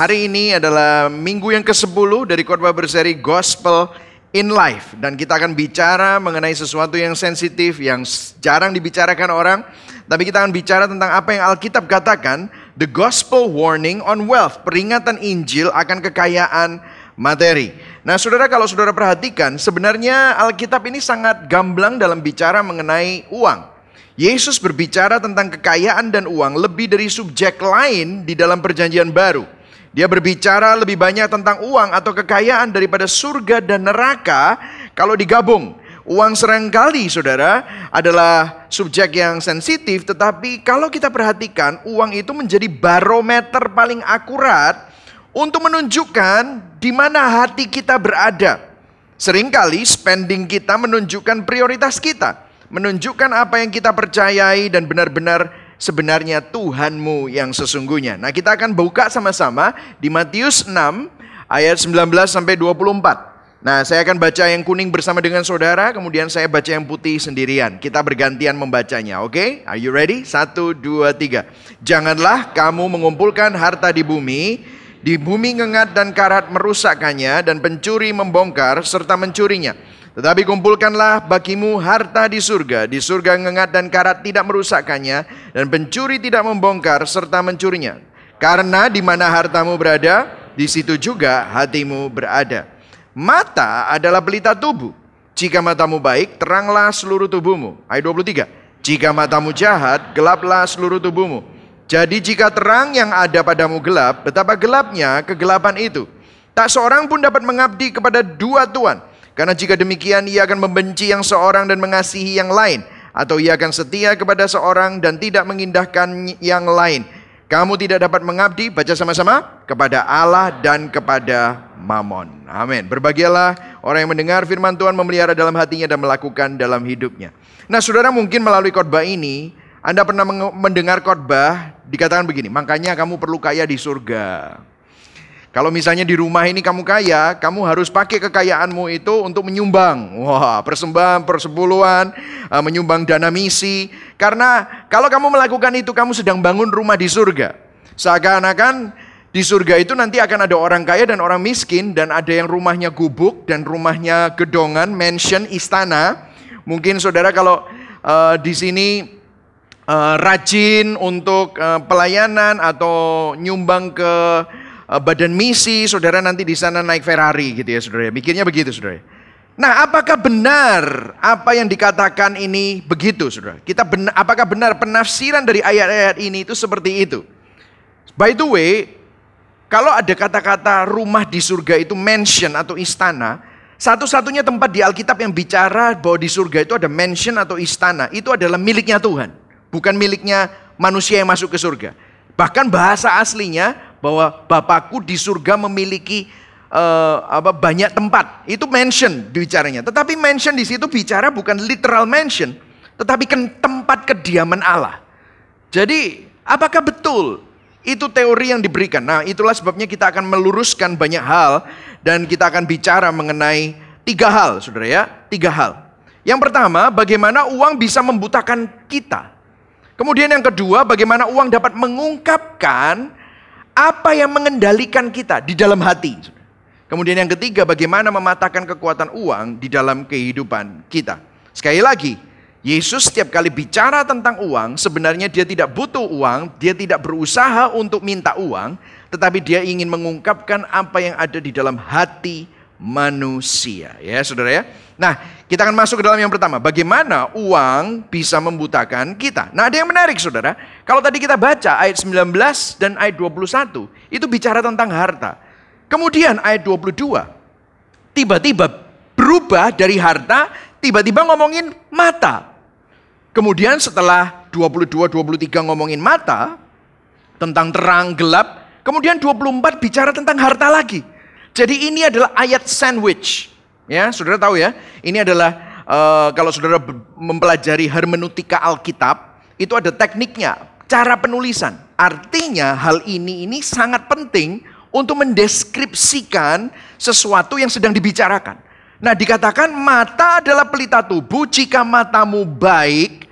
hari ini adalah minggu yang ke-10 dari khotbah berseri Gospel in Life dan kita akan bicara mengenai sesuatu yang sensitif yang jarang dibicarakan orang, tapi kita akan bicara tentang apa yang Alkitab katakan, the gospel warning on wealth, peringatan Injil akan kekayaan materi. Nah, Saudara kalau Saudara perhatikan, sebenarnya Alkitab ini sangat gamblang dalam bicara mengenai uang. Yesus berbicara tentang kekayaan dan uang lebih dari subjek lain di dalam perjanjian baru. Dia berbicara lebih banyak tentang uang atau kekayaan daripada surga dan neraka kalau digabung. Uang sering kali saudara adalah subjek yang sensitif tetapi kalau kita perhatikan uang itu menjadi barometer paling akurat untuk menunjukkan di mana hati kita berada. Seringkali spending kita menunjukkan prioritas kita menunjukkan apa yang kita percayai dan benar-benar sebenarnya Tuhanmu yang sesungguhnya. Nah, kita akan buka sama-sama di Matius 6 ayat 19 sampai 24. Nah, saya akan baca yang kuning bersama dengan saudara, kemudian saya baca yang putih sendirian. Kita bergantian membacanya, oke? Okay? Are you ready? Satu, dua, tiga. Janganlah kamu mengumpulkan harta di bumi, di bumi ngengat dan karat merusakkannya, dan pencuri membongkar serta mencurinya. Tetapi kumpulkanlah bagimu harta di surga. Di surga ngengat dan karat tidak merusakkannya. Dan pencuri tidak membongkar serta mencurinya. Karena di mana hartamu berada, di situ juga hatimu berada. Mata adalah pelita tubuh. Jika matamu baik, teranglah seluruh tubuhmu. Ayat 23. Jika matamu jahat, gelaplah seluruh tubuhmu. Jadi jika terang yang ada padamu gelap, betapa gelapnya kegelapan itu. Tak seorang pun dapat mengabdi kepada dua tuan. Karena jika demikian ia akan membenci yang seorang dan mengasihi yang lain. Atau ia akan setia kepada seorang dan tidak mengindahkan yang lain. Kamu tidak dapat mengabdi, baca sama-sama, kepada Allah dan kepada Mamon. Amin. Berbahagialah orang yang mendengar firman Tuhan memelihara dalam hatinya dan melakukan dalam hidupnya. Nah saudara mungkin melalui khotbah ini, Anda pernah mendengar khotbah dikatakan begini, makanya kamu perlu kaya di surga. Kalau misalnya di rumah ini kamu kaya, kamu harus pakai kekayaanmu itu untuk menyumbang. Wah, persembahan, persepuluhan, eh, menyumbang dana misi. Karena kalau kamu melakukan itu, kamu sedang bangun rumah di surga. Seakan-akan di surga itu nanti akan ada orang kaya dan orang miskin, dan ada yang rumahnya gubuk dan rumahnya gedongan, mansion, istana. Mungkin saudara kalau uh, di sini uh, rajin untuk uh, pelayanan atau nyumbang ke badan misi, saudara nanti di sana naik Ferrari gitu ya saudara. Mikirnya begitu saudara. Nah apakah benar apa yang dikatakan ini begitu saudara? Kita benar, apakah benar penafsiran dari ayat-ayat ini itu seperti itu? By the way, kalau ada kata-kata rumah di surga itu mansion atau istana, satu-satunya tempat di Alkitab yang bicara bahwa di surga itu ada mansion atau istana, itu adalah miliknya Tuhan. Bukan miliknya manusia yang masuk ke surga. Bahkan bahasa aslinya bahwa Bapakku di surga memiliki uh, apa banyak tempat. Itu mention bicaranya. Tetapi mention di situ bicara bukan literal mention, tetapi kan tempat kediaman Allah. Jadi, apakah betul itu teori yang diberikan? Nah, itulah sebabnya kita akan meluruskan banyak hal dan kita akan bicara mengenai tiga hal, Saudara ya, tiga hal. Yang pertama, bagaimana uang bisa membutakan kita. Kemudian yang kedua, bagaimana uang dapat mengungkapkan apa yang mengendalikan kita di dalam hati? Kemudian yang ketiga, bagaimana mematahkan kekuatan uang di dalam kehidupan kita. Sekali lagi, Yesus setiap kali bicara tentang uang, sebenarnya dia tidak butuh uang, dia tidak berusaha untuk minta uang, tetapi dia ingin mengungkapkan apa yang ada di dalam hati manusia. Ya, Saudara ya. Nah, kita akan masuk ke dalam yang pertama. Bagaimana uang bisa membutakan kita? Nah, ada yang menarik saudara. Kalau tadi kita baca ayat 19 dan ayat 21, itu bicara tentang harta. Kemudian ayat 22, tiba-tiba berubah dari harta, tiba-tiba ngomongin mata. Kemudian setelah 22-23 ngomongin mata, tentang terang, gelap, kemudian 24 bicara tentang harta lagi. Jadi ini adalah ayat sandwich. Ya, saudara tahu ya, ini adalah uh, kalau saudara mempelajari hermeneutika Alkitab, itu ada tekniknya, cara penulisan. Artinya hal ini ini sangat penting untuk mendeskripsikan sesuatu yang sedang dibicarakan. Nah, dikatakan mata adalah pelita tubuh, jika matamu baik,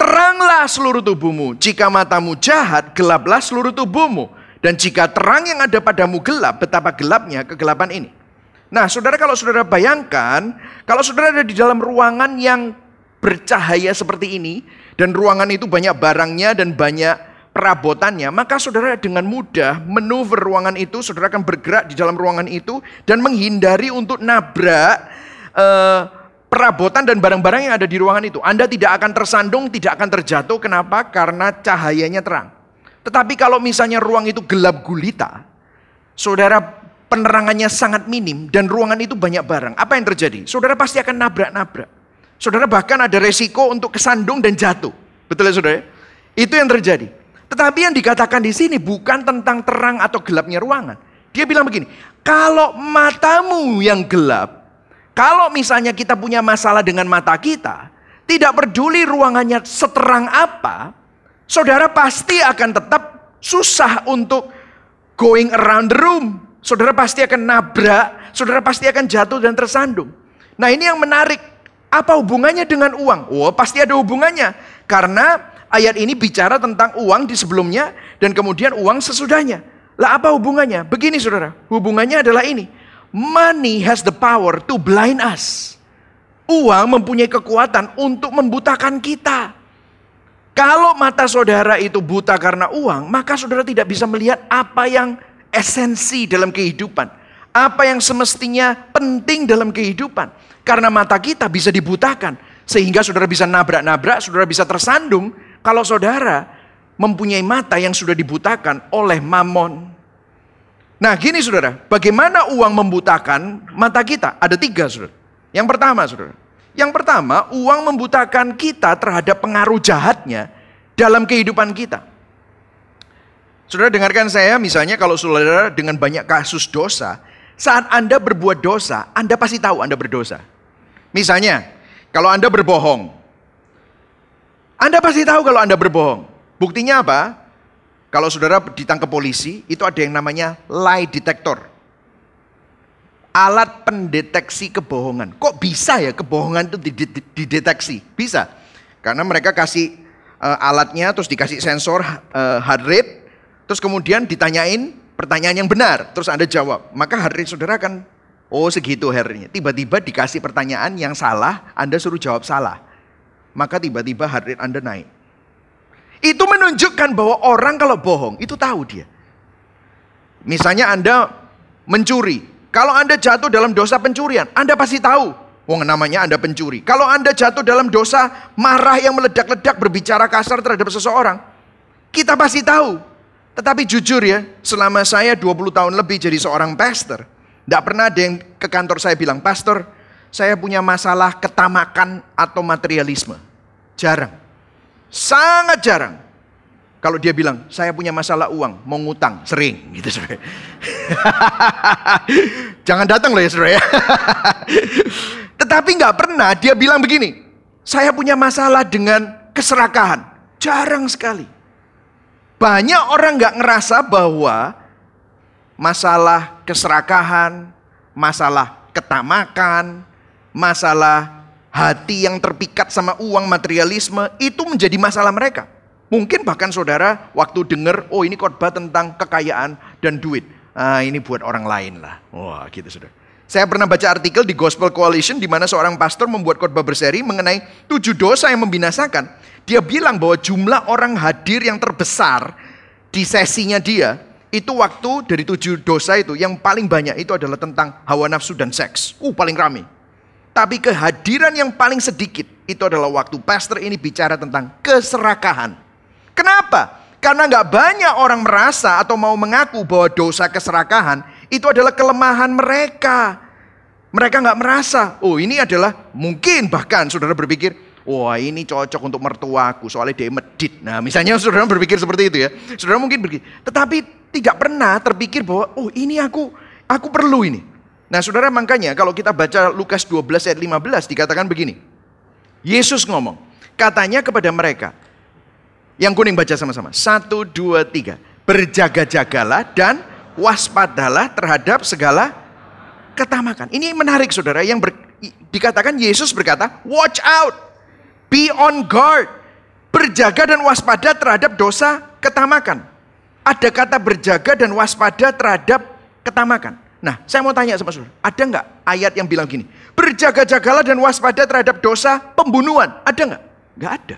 teranglah seluruh tubuhmu. Jika matamu jahat, gelaplah seluruh tubuhmu. Dan jika terang yang ada padamu gelap, betapa gelapnya kegelapan ini. Nah, saudara kalau saudara bayangkan, kalau saudara ada di dalam ruangan yang bercahaya seperti ini, dan ruangan itu banyak barangnya dan banyak perabotannya, maka saudara dengan mudah manuver ruangan itu, saudara akan bergerak di dalam ruangan itu dan menghindari untuk nabrak eh, perabotan dan barang-barang yang ada di ruangan itu. Anda tidak akan tersandung, tidak akan terjatuh. Kenapa? Karena cahayanya terang. Tetapi kalau misalnya ruang itu gelap gulita, saudara penerangannya sangat minim dan ruangan itu banyak barang. Apa yang terjadi? Saudara pasti akan nabrak-nabrak. Saudara bahkan ada resiko untuk kesandung dan jatuh. Betul ya saudara? Itu yang terjadi. Tetapi yang dikatakan di sini bukan tentang terang atau gelapnya ruangan. Dia bilang begini, kalau matamu yang gelap, kalau misalnya kita punya masalah dengan mata kita, tidak peduli ruangannya seterang apa, saudara pasti akan tetap susah untuk going around the room. Saudara pasti akan nabrak, saudara pasti akan jatuh dan tersandung. Nah ini yang menarik. Apa hubungannya dengan uang? Oh pasti ada hubungannya. Karena ayat ini bicara tentang uang di sebelumnya dan kemudian uang sesudahnya. Lah apa hubungannya? Begini saudara, hubungannya adalah ini. Money has the power to blind us. Uang mempunyai kekuatan untuk membutakan kita. Kalau mata saudara itu buta karena uang, maka saudara tidak bisa melihat apa yang esensi dalam kehidupan. Apa yang semestinya penting dalam kehidupan. Karena mata kita bisa dibutakan. Sehingga saudara bisa nabrak-nabrak, saudara bisa tersandung. Kalau saudara mempunyai mata yang sudah dibutakan oleh mamon. Nah gini saudara, bagaimana uang membutakan mata kita? Ada tiga saudara. Yang pertama saudara, yang pertama, uang membutakan kita terhadap pengaruh jahatnya dalam kehidupan kita. Saudara dengarkan saya, misalnya kalau saudara dengan banyak kasus dosa, saat Anda berbuat dosa, Anda pasti tahu Anda berdosa. Misalnya, kalau Anda berbohong, Anda pasti tahu kalau Anda berbohong. Buktinya apa? Kalau saudara ditangkap polisi, itu ada yang namanya lie detector alat pendeteksi kebohongan. Kok bisa ya kebohongan itu dideteksi? Bisa. Karena mereka kasih uh, alatnya, terus dikasih sensor uh, heart rate, terus kemudian ditanyain pertanyaan yang benar, terus Anda jawab. Maka heart rate saudara akan, oh segitu heart rate Tiba-tiba dikasih pertanyaan yang salah, Anda suruh jawab salah. Maka tiba-tiba heart rate Anda naik. Itu menunjukkan bahwa orang kalau bohong, itu tahu dia. Misalnya Anda mencuri, kalau Anda jatuh dalam dosa pencurian, Anda pasti tahu. Wong namanya Anda pencuri. Kalau Anda jatuh dalam dosa marah yang meledak-ledak berbicara kasar terhadap seseorang, kita pasti tahu. Tetapi jujur ya, selama saya 20 tahun lebih jadi seorang pastor, tidak pernah ada yang ke kantor saya bilang, Pastor, saya punya masalah ketamakan atau materialisme. Jarang. Sangat jarang. Kalau dia bilang, saya punya masalah uang, mau ngutang, sering gitu. Jangan datang loh ya saudara ya. Tetapi nggak pernah dia bilang begini, saya punya masalah dengan keserakahan. Jarang sekali. Banyak orang nggak ngerasa bahwa masalah keserakahan, masalah ketamakan, masalah hati yang terpikat sama uang materialisme itu menjadi masalah mereka. Mungkin bahkan saudara waktu dengar, oh ini khotbah tentang kekayaan dan duit. Ah, ini buat orang lain lah. Wah gitu saudara. Saya pernah baca artikel di Gospel Coalition di mana seorang pastor membuat khotbah berseri mengenai tujuh dosa yang membinasakan. Dia bilang bahwa jumlah orang hadir yang terbesar di sesinya dia itu waktu dari tujuh dosa itu yang paling banyak itu adalah tentang hawa nafsu dan seks. Uh paling ramai. Tapi kehadiran yang paling sedikit itu adalah waktu pastor ini bicara tentang keserakahan. Kenapa? Karena nggak banyak orang merasa atau mau mengaku bahwa dosa keserakahan itu adalah kelemahan mereka. Mereka nggak merasa, oh ini adalah mungkin bahkan saudara berpikir, wah ini cocok untuk mertuaku soalnya dia medit. Nah misalnya saudara berpikir seperti itu ya. Saudara mungkin berpikir, tetapi tidak pernah terpikir bahwa, oh ini aku, aku perlu ini. Nah saudara makanya kalau kita baca Lukas 12 ayat 15 dikatakan begini. Yesus ngomong, katanya kepada mereka, yang kuning baca sama-sama. Satu, dua, tiga. Berjaga-jagalah dan waspadalah terhadap segala ketamakan. Ini menarik saudara. Yang ber, dikatakan Yesus berkata, watch out. Be on guard. Berjaga dan waspada terhadap dosa ketamakan. Ada kata berjaga dan waspada terhadap ketamakan. Nah, saya mau tanya sama saudara, ada nggak ayat yang bilang gini, berjaga-jagalah dan waspada terhadap dosa pembunuhan? Ada nggak? Nggak ada.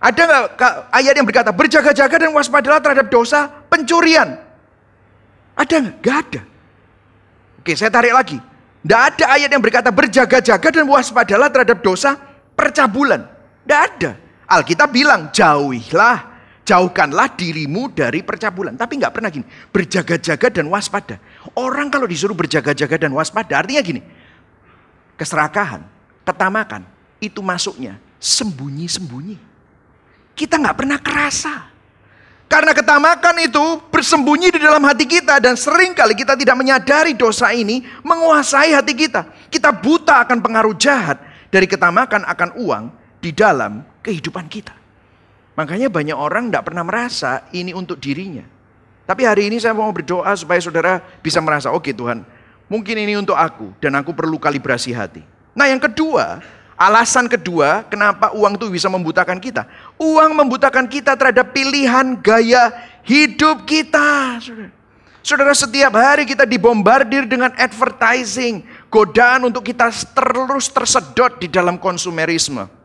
Ada nggak ayat yang berkata, berjaga-jaga dan waspadalah terhadap dosa pencurian? Ada nggak? Nggak ada. Oke, saya tarik lagi. Nggak ada ayat yang berkata, berjaga-jaga dan waspadalah terhadap dosa percabulan. Nggak ada. Alkitab bilang, jauhilah Jauhkanlah dirimu dari percabulan. Tapi nggak pernah gini. Berjaga-jaga dan waspada. Orang kalau disuruh berjaga-jaga dan waspada artinya gini. Keserakahan, ketamakan, itu masuknya sembunyi-sembunyi. Kita nggak pernah kerasa. Karena ketamakan itu bersembunyi di dalam hati kita dan sering kali kita tidak menyadari dosa ini menguasai hati kita. Kita buta akan pengaruh jahat dari ketamakan akan uang di dalam kehidupan kita. Makanya banyak orang tidak pernah merasa ini untuk dirinya. Tapi hari ini saya mau berdoa supaya saudara bisa merasa, oke okay, Tuhan, mungkin ini untuk aku dan aku perlu kalibrasi hati. Nah yang kedua, alasan kedua kenapa uang itu bisa membutakan kita. Uang membutakan kita terhadap pilihan gaya hidup kita. Saudara. Saudara setiap hari kita dibombardir dengan advertising, godaan untuk kita terus tersedot di dalam konsumerisme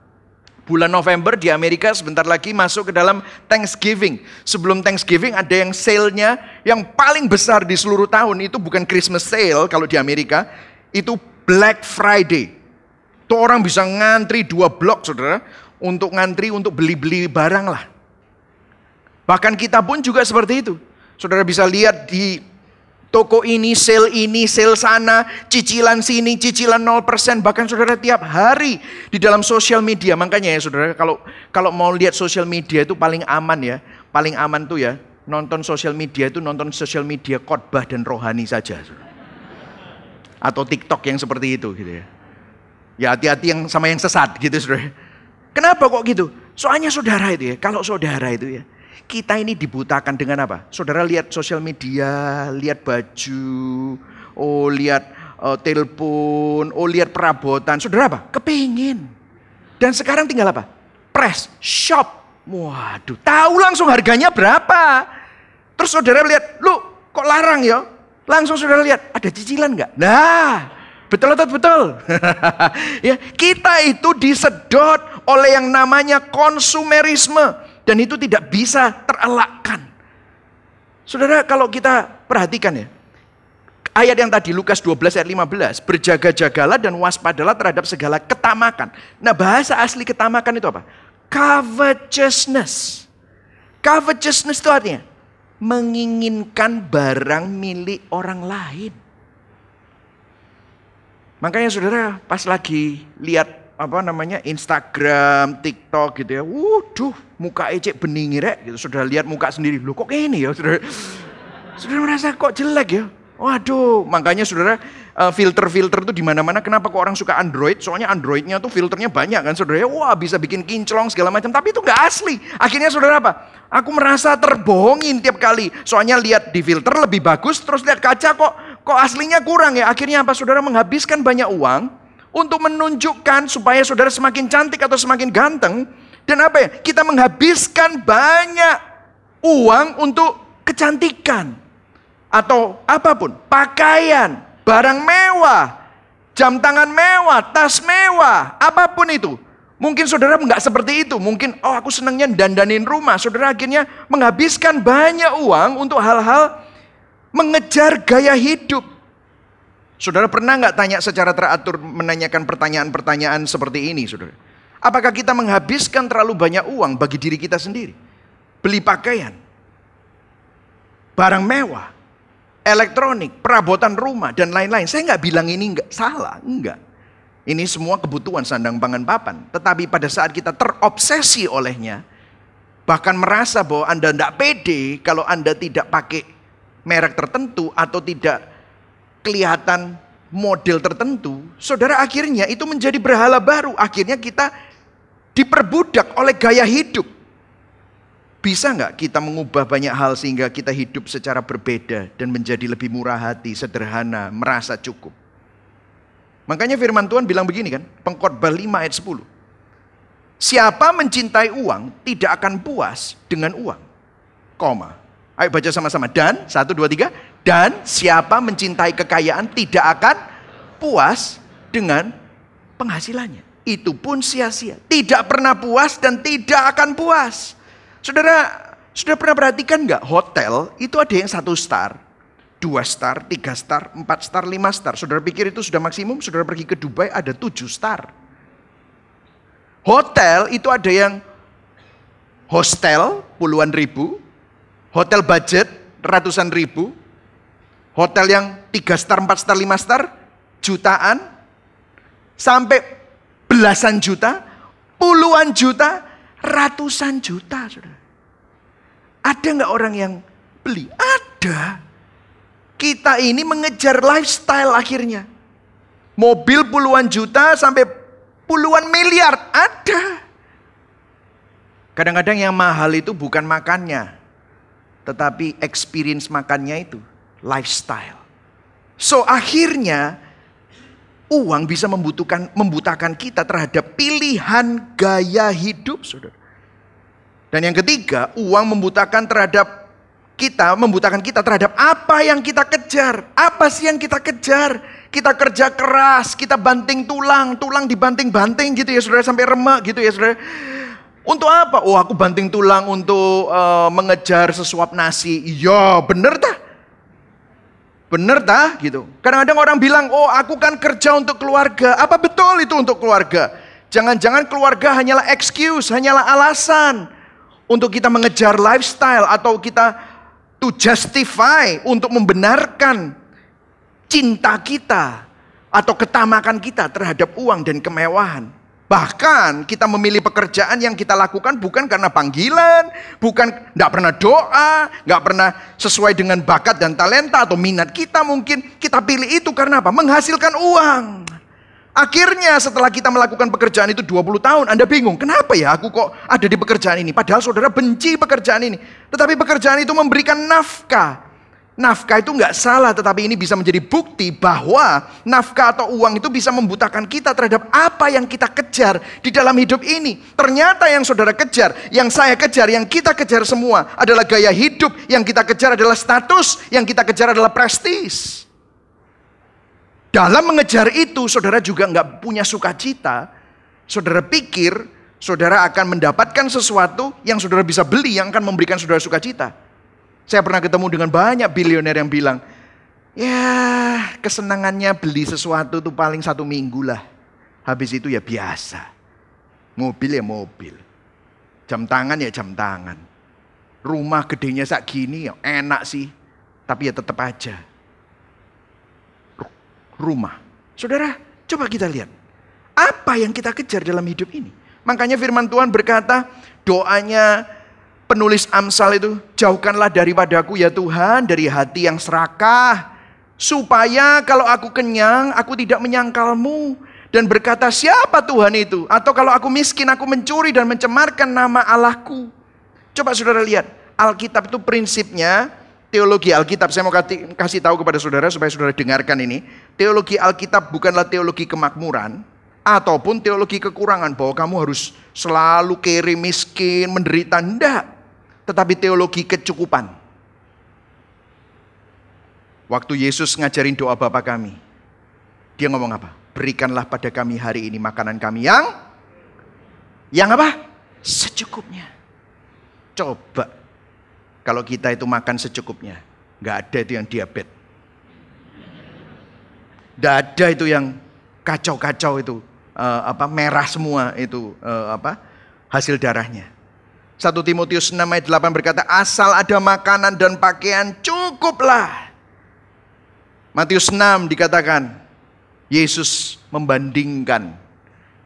bulan November di Amerika sebentar lagi masuk ke dalam Thanksgiving. Sebelum Thanksgiving ada yang sale-nya yang paling besar di seluruh tahun itu bukan Christmas sale kalau di Amerika, itu Black Friday. Itu orang bisa ngantri dua blok saudara, untuk ngantri untuk beli-beli barang lah. Bahkan kita pun juga seperti itu. Saudara bisa lihat di toko ini, sale ini, sale sana, cicilan sini, cicilan 0%, bahkan saudara tiap hari di dalam sosial media. Makanya ya saudara, kalau kalau mau lihat sosial media itu paling aman ya, paling aman tuh ya, nonton sosial media itu nonton sosial media khotbah dan rohani saja. Atau TikTok yang seperti itu gitu ya. Ya hati-hati yang sama yang sesat gitu saudara. Kenapa kok gitu? Soalnya saudara itu ya, kalau saudara itu ya, kita ini dibutakan dengan apa? Saudara lihat sosial media, lihat baju, oh lihat uh, telepon, oh lihat perabotan. Saudara apa? Kepingin. Dan sekarang tinggal apa? Press, shop. Waduh, tahu langsung harganya berapa. Terus saudara lihat, lu kok larang ya? Langsung saudara lihat, ada cicilan nggak? Nah, betul atau betul? ya, kita itu disedot oleh yang namanya konsumerisme. Dan itu tidak bisa terelakkan. Saudara kalau kita perhatikan ya. Ayat yang tadi Lukas 12 ayat 15. Berjaga-jagalah dan waspadalah terhadap segala ketamakan. Nah bahasa asli ketamakan itu apa? Covetousness. Covetousness itu artinya menginginkan barang milik orang lain. Makanya saudara pas lagi lihat apa namanya Instagram, TikTok gitu ya. Waduh, muka ecek bening rek gitu. Sudah lihat muka sendiri. Loh kok ini ya? Sudah Sudah merasa kok jelek ya? Waduh, makanya saudara eh, filter-filter tuh di mana-mana. Kenapa kok orang suka Android? Soalnya Androidnya tuh filternya banyak kan saudara. Ya, wah bisa bikin kinclong segala macam. Tapi itu nggak asli. Akhirnya saudara apa? Aku merasa terbohongin tiap kali. Soalnya lihat di filter lebih bagus, terus lihat kaca kok kok aslinya kurang ya. Akhirnya apa? Saudara menghabiskan banyak uang untuk menunjukkan supaya saudara semakin cantik atau semakin ganteng. Dan apa ya? Kita menghabiskan banyak uang untuk kecantikan. Atau apa pun. Pakaian, barang mewah, jam tangan mewah, tas mewah, apa pun itu. Mungkin saudara nggak seperti itu. Mungkin, oh aku senangnya dandanin rumah. Saudara akhirnya menghabiskan banyak uang untuk hal-hal mengejar gaya hidup. Saudara pernah nggak tanya secara teratur menanyakan pertanyaan-pertanyaan seperti ini, saudara? Apakah kita menghabiskan terlalu banyak uang bagi diri kita sendiri? Beli pakaian, barang mewah, elektronik, perabotan rumah, dan lain-lain. Saya nggak bilang ini nggak salah, enggak. Ini semua kebutuhan sandang pangan papan. Tetapi pada saat kita terobsesi olehnya, bahkan merasa bahwa Anda tidak pede kalau Anda tidak pakai merek tertentu atau tidak kelihatan model tertentu, saudara akhirnya itu menjadi berhala baru. Akhirnya kita diperbudak oleh gaya hidup. Bisa nggak kita mengubah banyak hal sehingga kita hidup secara berbeda dan menjadi lebih murah hati, sederhana, merasa cukup. Makanya firman Tuhan bilang begini kan, pengkhotbah 5 ayat 10. Siapa mencintai uang tidak akan puas dengan uang. Koma. Ayo baca sama-sama. Dan, satu, dua, tiga. Dan siapa mencintai kekayaan tidak akan puas dengan penghasilannya. Itu pun sia-sia. Tidak pernah puas dan tidak akan puas. Saudara, sudah pernah perhatikan nggak hotel itu ada yang satu star, dua star, tiga star, empat star, lima star. Saudara pikir itu sudah maksimum, saudara pergi ke Dubai ada tujuh star. Hotel itu ada yang hostel puluhan ribu, hotel budget ratusan ribu, hotel yang tiga star, empat star, lima star, jutaan, sampai belasan juta, puluhan juta, ratusan juta, saudara. Ada nggak orang yang beli? Ada. Kita ini mengejar lifestyle akhirnya. Mobil puluhan juta sampai puluhan miliar. Ada. Kadang-kadang yang mahal itu bukan makannya. Tetapi experience makannya itu. Lifestyle. So akhirnya uang bisa membutuhkan membutakan kita terhadap pilihan gaya hidup, saudara. Dan yang ketiga, uang membutakan terhadap kita, membutakan kita terhadap apa yang kita kejar. Apa sih yang kita kejar? Kita kerja keras, kita banting tulang, tulang dibanting-banting gitu ya saudara, sampai remak gitu ya saudara. Untuk apa? Oh aku banting tulang untuk uh, mengejar sesuap nasi. Iya bener tak? Bener tak? Gitu. Kadang-kadang orang bilang, oh aku kan kerja untuk keluarga. Apa betul itu untuk keluarga? Jangan-jangan keluarga hanyalah excuse, hanyalah alasan untuk kita mengejar lifestyle atau kita to justify untuk membenarkan cinta kita atau ketamakan kita terhadap uang dan kemewahan. Bahkan kita memilih pekerjaan yang kita lakukan bukan karena panggilan, bukan tidak pernah doa, nggak pernah sesuai dengan bakat dan talenta atau minat kita mungkin. Kita pilih itu karena apa? Menghasilkan uang. Akhirnya setelah kita melakukan pekerjaan itu 20 tahun, Anda bingung, kenapa ya aku kok ada di pekerjaan ini? Padahal saudara benci pekerjaan ini. Tetapi pekerjaan itu memberikan nafkah. Nafkah itu nggak salah, tetapi ini bisa menjadi bukti bahwa nafkah atau uang itu bisa membutakan kita terhadap apa yang kita kejar di dalam hidup ini. Ternyata yang saudara kejar, yang saya kejar, yang kita kejar semua adalah gaya hidup, yang kita kejar adalah status, yang kita kejar adalah prestis. Dalam mengejar itu, saudara juga nggak punya sukacita. Saudara pikir saudara akan mendapatkan sesuatu yang saudara bisa beli yang akan memberikan saudara sukacita. Saya pernah ketemu dengan banyak bilioner yang bilang, ya kesenangannya beli sesuatu itu paling satu minggu lah. Habis itu ya biasa. Mobil ya mobil. Jam tangan ya jam tangan. Rumah gedenya sak gini ya enak sih. Tapi ya tetap aja rumah. Saudara, coba kita lihat. Apa yang kita kejar dalam hidup ini? Makanya firman Tuhan berkata, doanya penulis Amsal itu, jauhkanlah daripadaku ya Tuhan dari hati yang serakah. Supaya kalau aku kenyang, aku tidak menyangkalmu. Dan berkata, siapa Tuhan itu? Atau kalau aku miskin, aku mencuri dan mencemarkan nama Allahku. Coba saudara lihat, Alkitab itu prinsipnya teologi Alkitab. Saya mau kasih tahu kepada saudara supaya saudara dengarkan ini. Teologi Alkitab bukanlah teologi kemakmuran ataupun teologi kekurangan bahwa kamu harus selalu kere miskin, menderita. Tidak. Tetapi teologi kecukupan. Waktu Yesus ngajarin doa Bapa kami. Dia ngomong apa? Berikanlah pada kami hari ini makanan kami yang yang apa? Secukupnya. Coba kalau kita itu makan secukupnya. Nggak ada itu yang diabetes. Nggak ada itu yang kacau-kacau itu. Uh, apa merah semua itu uh, apa hasil darahnya. 1 Timotius 6 ayat 8 berkata, asal ada makanan dan pakaian cukuplah. Matius 6 dikatakan, Yesus membandingkan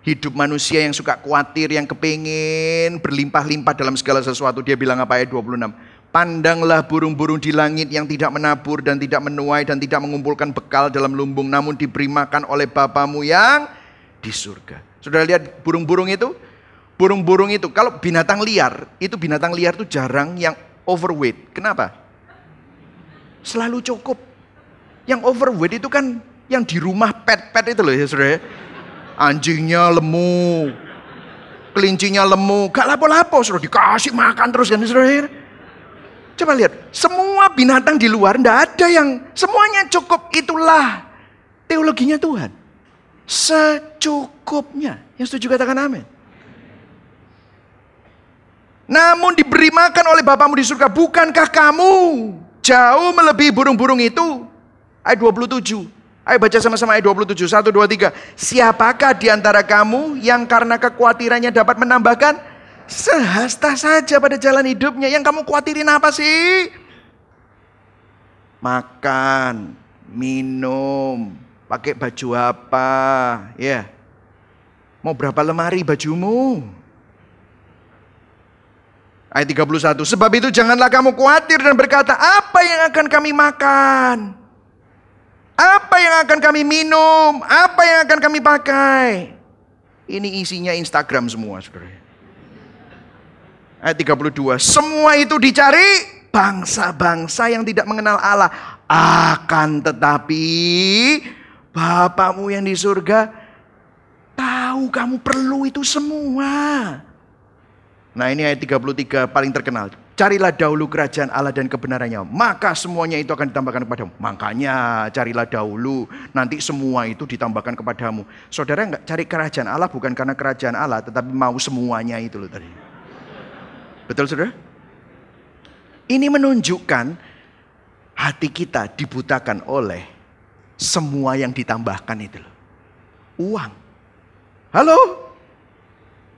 hidup manusia yang suka khawatir, yang kepingin berlimpah-limpah dalam segala sesuatu. Dia bilang apa ayat 26? Pandanglah burung-burung di langit yang tidak menabur dan tidak menuai dan tidak mengumpulkan bekal dalam lumbung namun diberi makan oleh Bapamu yang di surga. Sudah lihat burung-burung itu? Burung-burung itu kalau binatang liar, itu binatang liar itu jarang yang overweight. Kenapa? Selalu cukup. Yang overweight itu kan yang di rumah pet-pet itu loh ya saudara. Anjingnya lemu, kelincinya lemu, gak lapo-lapo, sudah dikasih makan terus kan saudara Coba lihat, semua binatang di luar tidak ada yang semuanya cukup. Itulah teologinya Tuhan. Secukupnya. Yang setuju katakan amin. Namun diberi makan oleh Bapamu di surga. Bukankah kamu jauh melebihi burung-burung itu? Ayat 27. Ayo baca sama-sama ayat 27. 1, 2, 3. Siapakah di antara kamu yang karena kekhawatirannya dapat menambahkan Sehasta saja pada jalan hidupnya. Yang kamu khawatirin apa sih? Makan, minum, pakai baju apa, ya. Mau berapa lemari bajumu? Ayat 31. Sebab itu janganlah kamu khawatir dan berkata, apa yang akan kami makan? Apa yang akan kami minum? Apa yang akan kami pakai? Ini isinya Instagram semua, saudara ayat 32. Semua itu dicari bangsa-bangsa yang tidak mengenal Allah. Akan tetapi Bapamu yang di surga tahu kamu perlu itu semua. Nah ini ayat 33 paling terkenal. Carilah dahulu kerajaan Allah dan kebenarannya. Maka semuanya itu akan ditambahkan kepadamu. Makanya carilah dahulu. Nanti semua itu ditambahkan kepadamu. Saudara nggak cari kerajaan Allah bukan karena kerajaan Allah. Tetapi mau semuanya itu loh tadi. Betul saudara? Ini menunjukkan hati kita dibutakan oleh semua yang ditambahkan itu loh. Uang. Halo?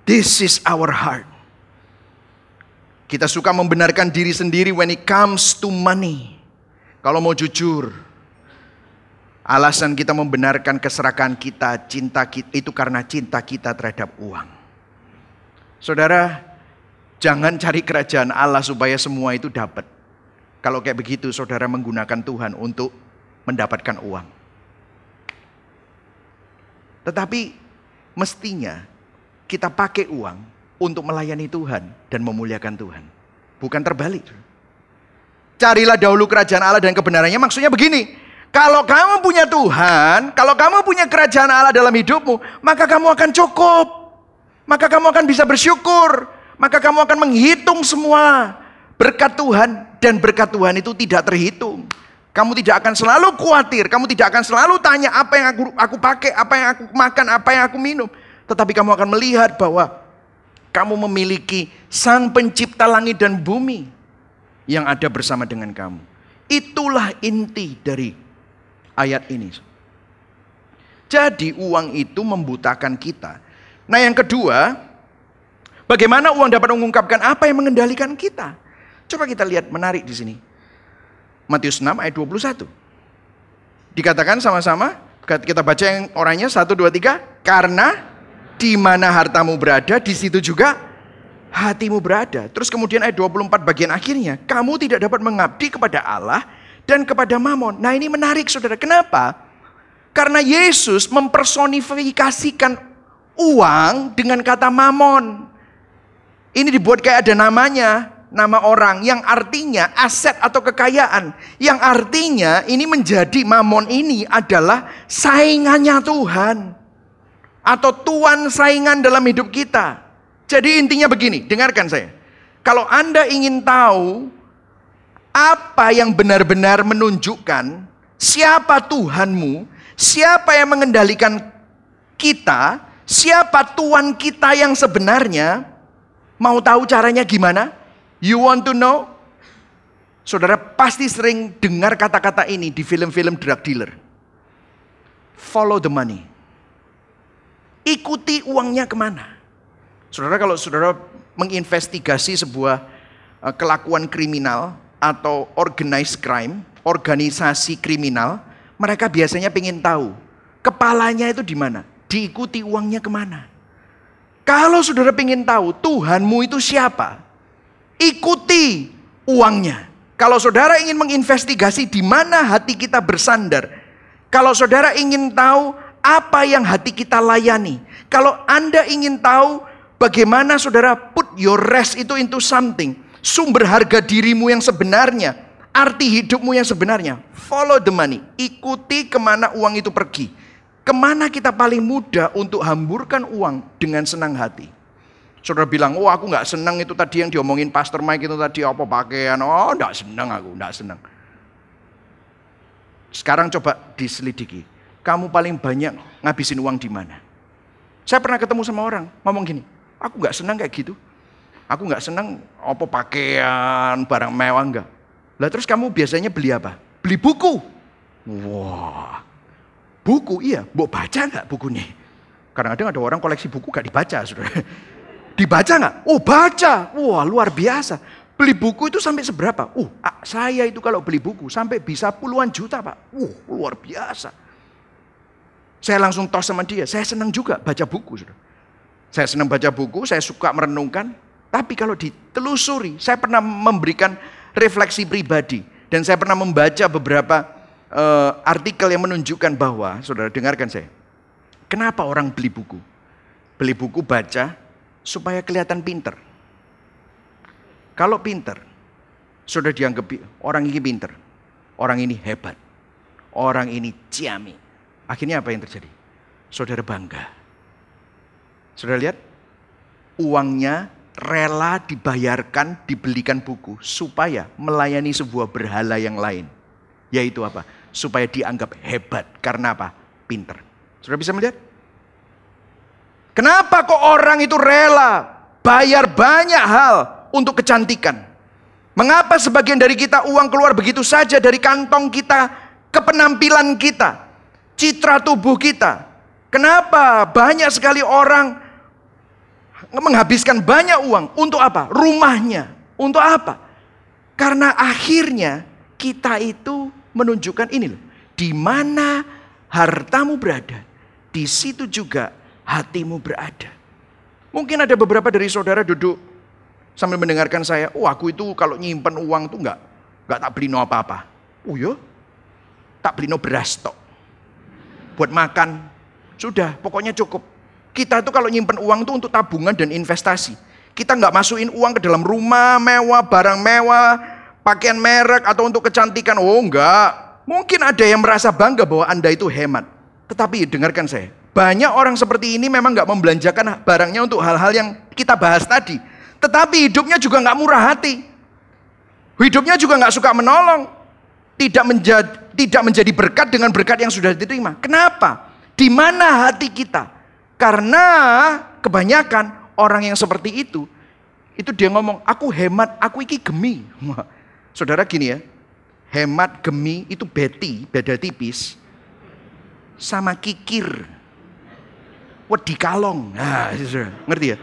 This is our heart. Kita suka membenarkan diri sendiri when it comes to money. Kalau mau jujur, alasan kita membenarkan keserakahan kita, cinta kita itu karena cinta kita terhadap uang. Saudara, Jangan cari kerajaan Allah supaya semua itu dapat. Kalau kayak begitu saudara menggunakan Tuhan untuk mendapatkan uang. Tetapi mestinya kita pakai uang untuk melayani Tuhan dan memuliakan Tuhan. Bukan terbalik. Carilah dahulu kerajaan Allah dan kebenarannya maksudnya begini. Kalau kamu punya Tuhan, kalau kamu punya kerajaan Allah dalam hidupmu, maka kamu akan cukup. Maka kamu akan bisa bersyukur maka kamu akan menghitung semua berkat Tuhan dan berkat Tuhan itu tidak terhitung. Kamu tidak akan selalu khawatir, kamu tidak akan selalu tanya apa yang aku aku pakai, apa yang aku makan, apa yang aku minum. Tetapi kamu akan melihat bahwa kamu memiliki Sang Pencipta langit dan bumi yang ada bersama dengan kamu. Itulah inti dari ayat ini. Jadi uang itu membutakan kita. Nah, yang kedua, Bagaimana uang dapat mengungkapkan apa yang mengendalikan kita? Coba kita lihat menarik di sini. Matius 6 ayat 21. Dikatakan sama-sama, kita baca yang orangnya 1 2 3, karena di mana hartamu berada, di situ juga hatimu berada. Terus kemudian ayat 24 bagian akhirnya, kamu tidak dapat mengabdi kepada Allah dan kepada Mamon. Nah, ini menarik Saudara. Kenapa? Karena Yesus mempersonifikasikan uang dengan kata mamon. Ini dibuat kayak ada namanya, nama orang yang artinya aset atau kekayaan. Yang artinya ini menjadi mamon ini adalah saingannya Tuhan. Atau tuan saingan dalam hidup kita. Jadi intinya begini, dengarkan saya. Kalau Anda ingin tahu apa yang benar-benar menunjukkan siapa Tuhanmu, siapa yang mengendalikan kita, siapa Tuhan kita yang sebenarnya, Mau tahu caranya gimana? You want to know? Saudara pasti sering dengar kata-kata ini di film-film drug dealer. Follow the money. Ikuti uangnya ke mana. Saudara kalau saudara menginvestigasi sebuah uh, kelakuan kriminal atau organized crime, organisasi kriminal, mereka biasanya ingin tahu kepalanya itu di mana, diikuti uangnya ke mana. Kalau saudara ingin tahu Tuhanmu itu siapa, ikuti uangnya. Kalau saudara ingin menginvestigasi di mana hati kita bersandar, kalau saudara ingin tahu apa yang hati kita layani, kalau Anda ingin tahu bagaimana saudara put your rest itu into something, sumber harga dirimu yang sebenarnya, arti hidupmu yang sebenarnya, follow the money, ikuti ke mana uang itu pergi. Ke mana kita paling mudah untuk hamburkan uang dengan senang hati? Saudara bilang, oh aku nggak senang itu tadi yang diomongin Pastor Mike itu tadi apa pakaian. Oh nggak senang aku, nggak senang. Sekarang coba diselidiki. Kamu paling banyak ngabisin uang di mana? Saya pernah ketemu sama orang ngomong gini, aku nggak senang kayak gitu. Aku nggak senang apa pakaian, barang mewah enggak. Lah terus kamu biasanya beli apa? Beli buku. Wah, buku iya, mau baca nggak bukunya? Kadang-kadang ada orang koleksi buku gak dibaca, saudara. Dibaca nggak? Oh baca. Wah luar biasa. Beli buku itu sampai seberapa? Uh, saya itu kalau beli buku sampai bisa puluhan juta pak. Uh, luar biasa. Saya langsung tos sama dia. Saya senang juga baca buku. Sudah. Saya senang baca buku, saya suka merenungkan. Tapi kalau ditelusuri, saya pernah memberikan refleksi pribadi. Dan saya pernah membaca beberapa uh, artikel yang menunjukkan bahwa, saudara dengarkan saya. Kenapa orang beli buku? Beli buku baca, supaya kelihatan pinter. Kalau pinter, sudah dianggap orang ini pinter, orang ini hebat, orang ini ciami. Akhirnya apa yang terjadi? Saudara bangga. Saudara lihat, uangnya rela dibayarkan, dibelikan buku supaya melayani sebuah berhala yang lain. Yaitu apa? Supaya dianggap hebat. Karena apa? Pinter. Sudah bisa melihat? Kenapa kok orang itu rela bayar banyak hal untuk kecantikan? Mengapa sebagian dari kita uang keluar begitu saja dari kantong kita ke penampilan kita, citra tubuh kita? Kenapa banyak sekali orang menghabiskan banyak uang untuk apa? Rumahnya. Untuk apa? Karena akhirnya kita itu menunjukkan ini loh. Di mana hartamu berada, di situ juga hatimu berada. Mungkin ada beberapa dari saudara duduk sambil mendengarkan saya, oh aku itu kalau nyimpen uang tuh enggak, enggak tak beli no apa-apa. Oh ya, tak beli no beras tok. Buat makan, sudah pokoknya cukup. Kita itu kalau nyimpen uang tuh untuk tabungan dan investasi. Kita nggak masukin uang ke dalam rumah mewah, barang mewah, pakaian merek atau untuk kecantikan. Oh enggak. Mungkin ada yang merasa bangga bahwa Anda itu hemat. Tetapi dengarkan saya, banyak orang seperti ini memang nggak membelanjakan barangnya untuk hal-hal yang kita bahas tadi. Tetapi hidupnya juga nggak murah hati. Hidupnya juga nggak suka menolong. Tidak menjadi, tidak menjadi berkat dengan berkat yang sudah diterima. Kenapa? Di mana hati kita? Karena kebanyakan orang yang seperti itu, itu dia ngomong, aku hemat, aku iki gemi. Saudara gini ya, hemat gemi itu beti, beda tipis, sama kikir wedi kalong. Nah, ngerti ya?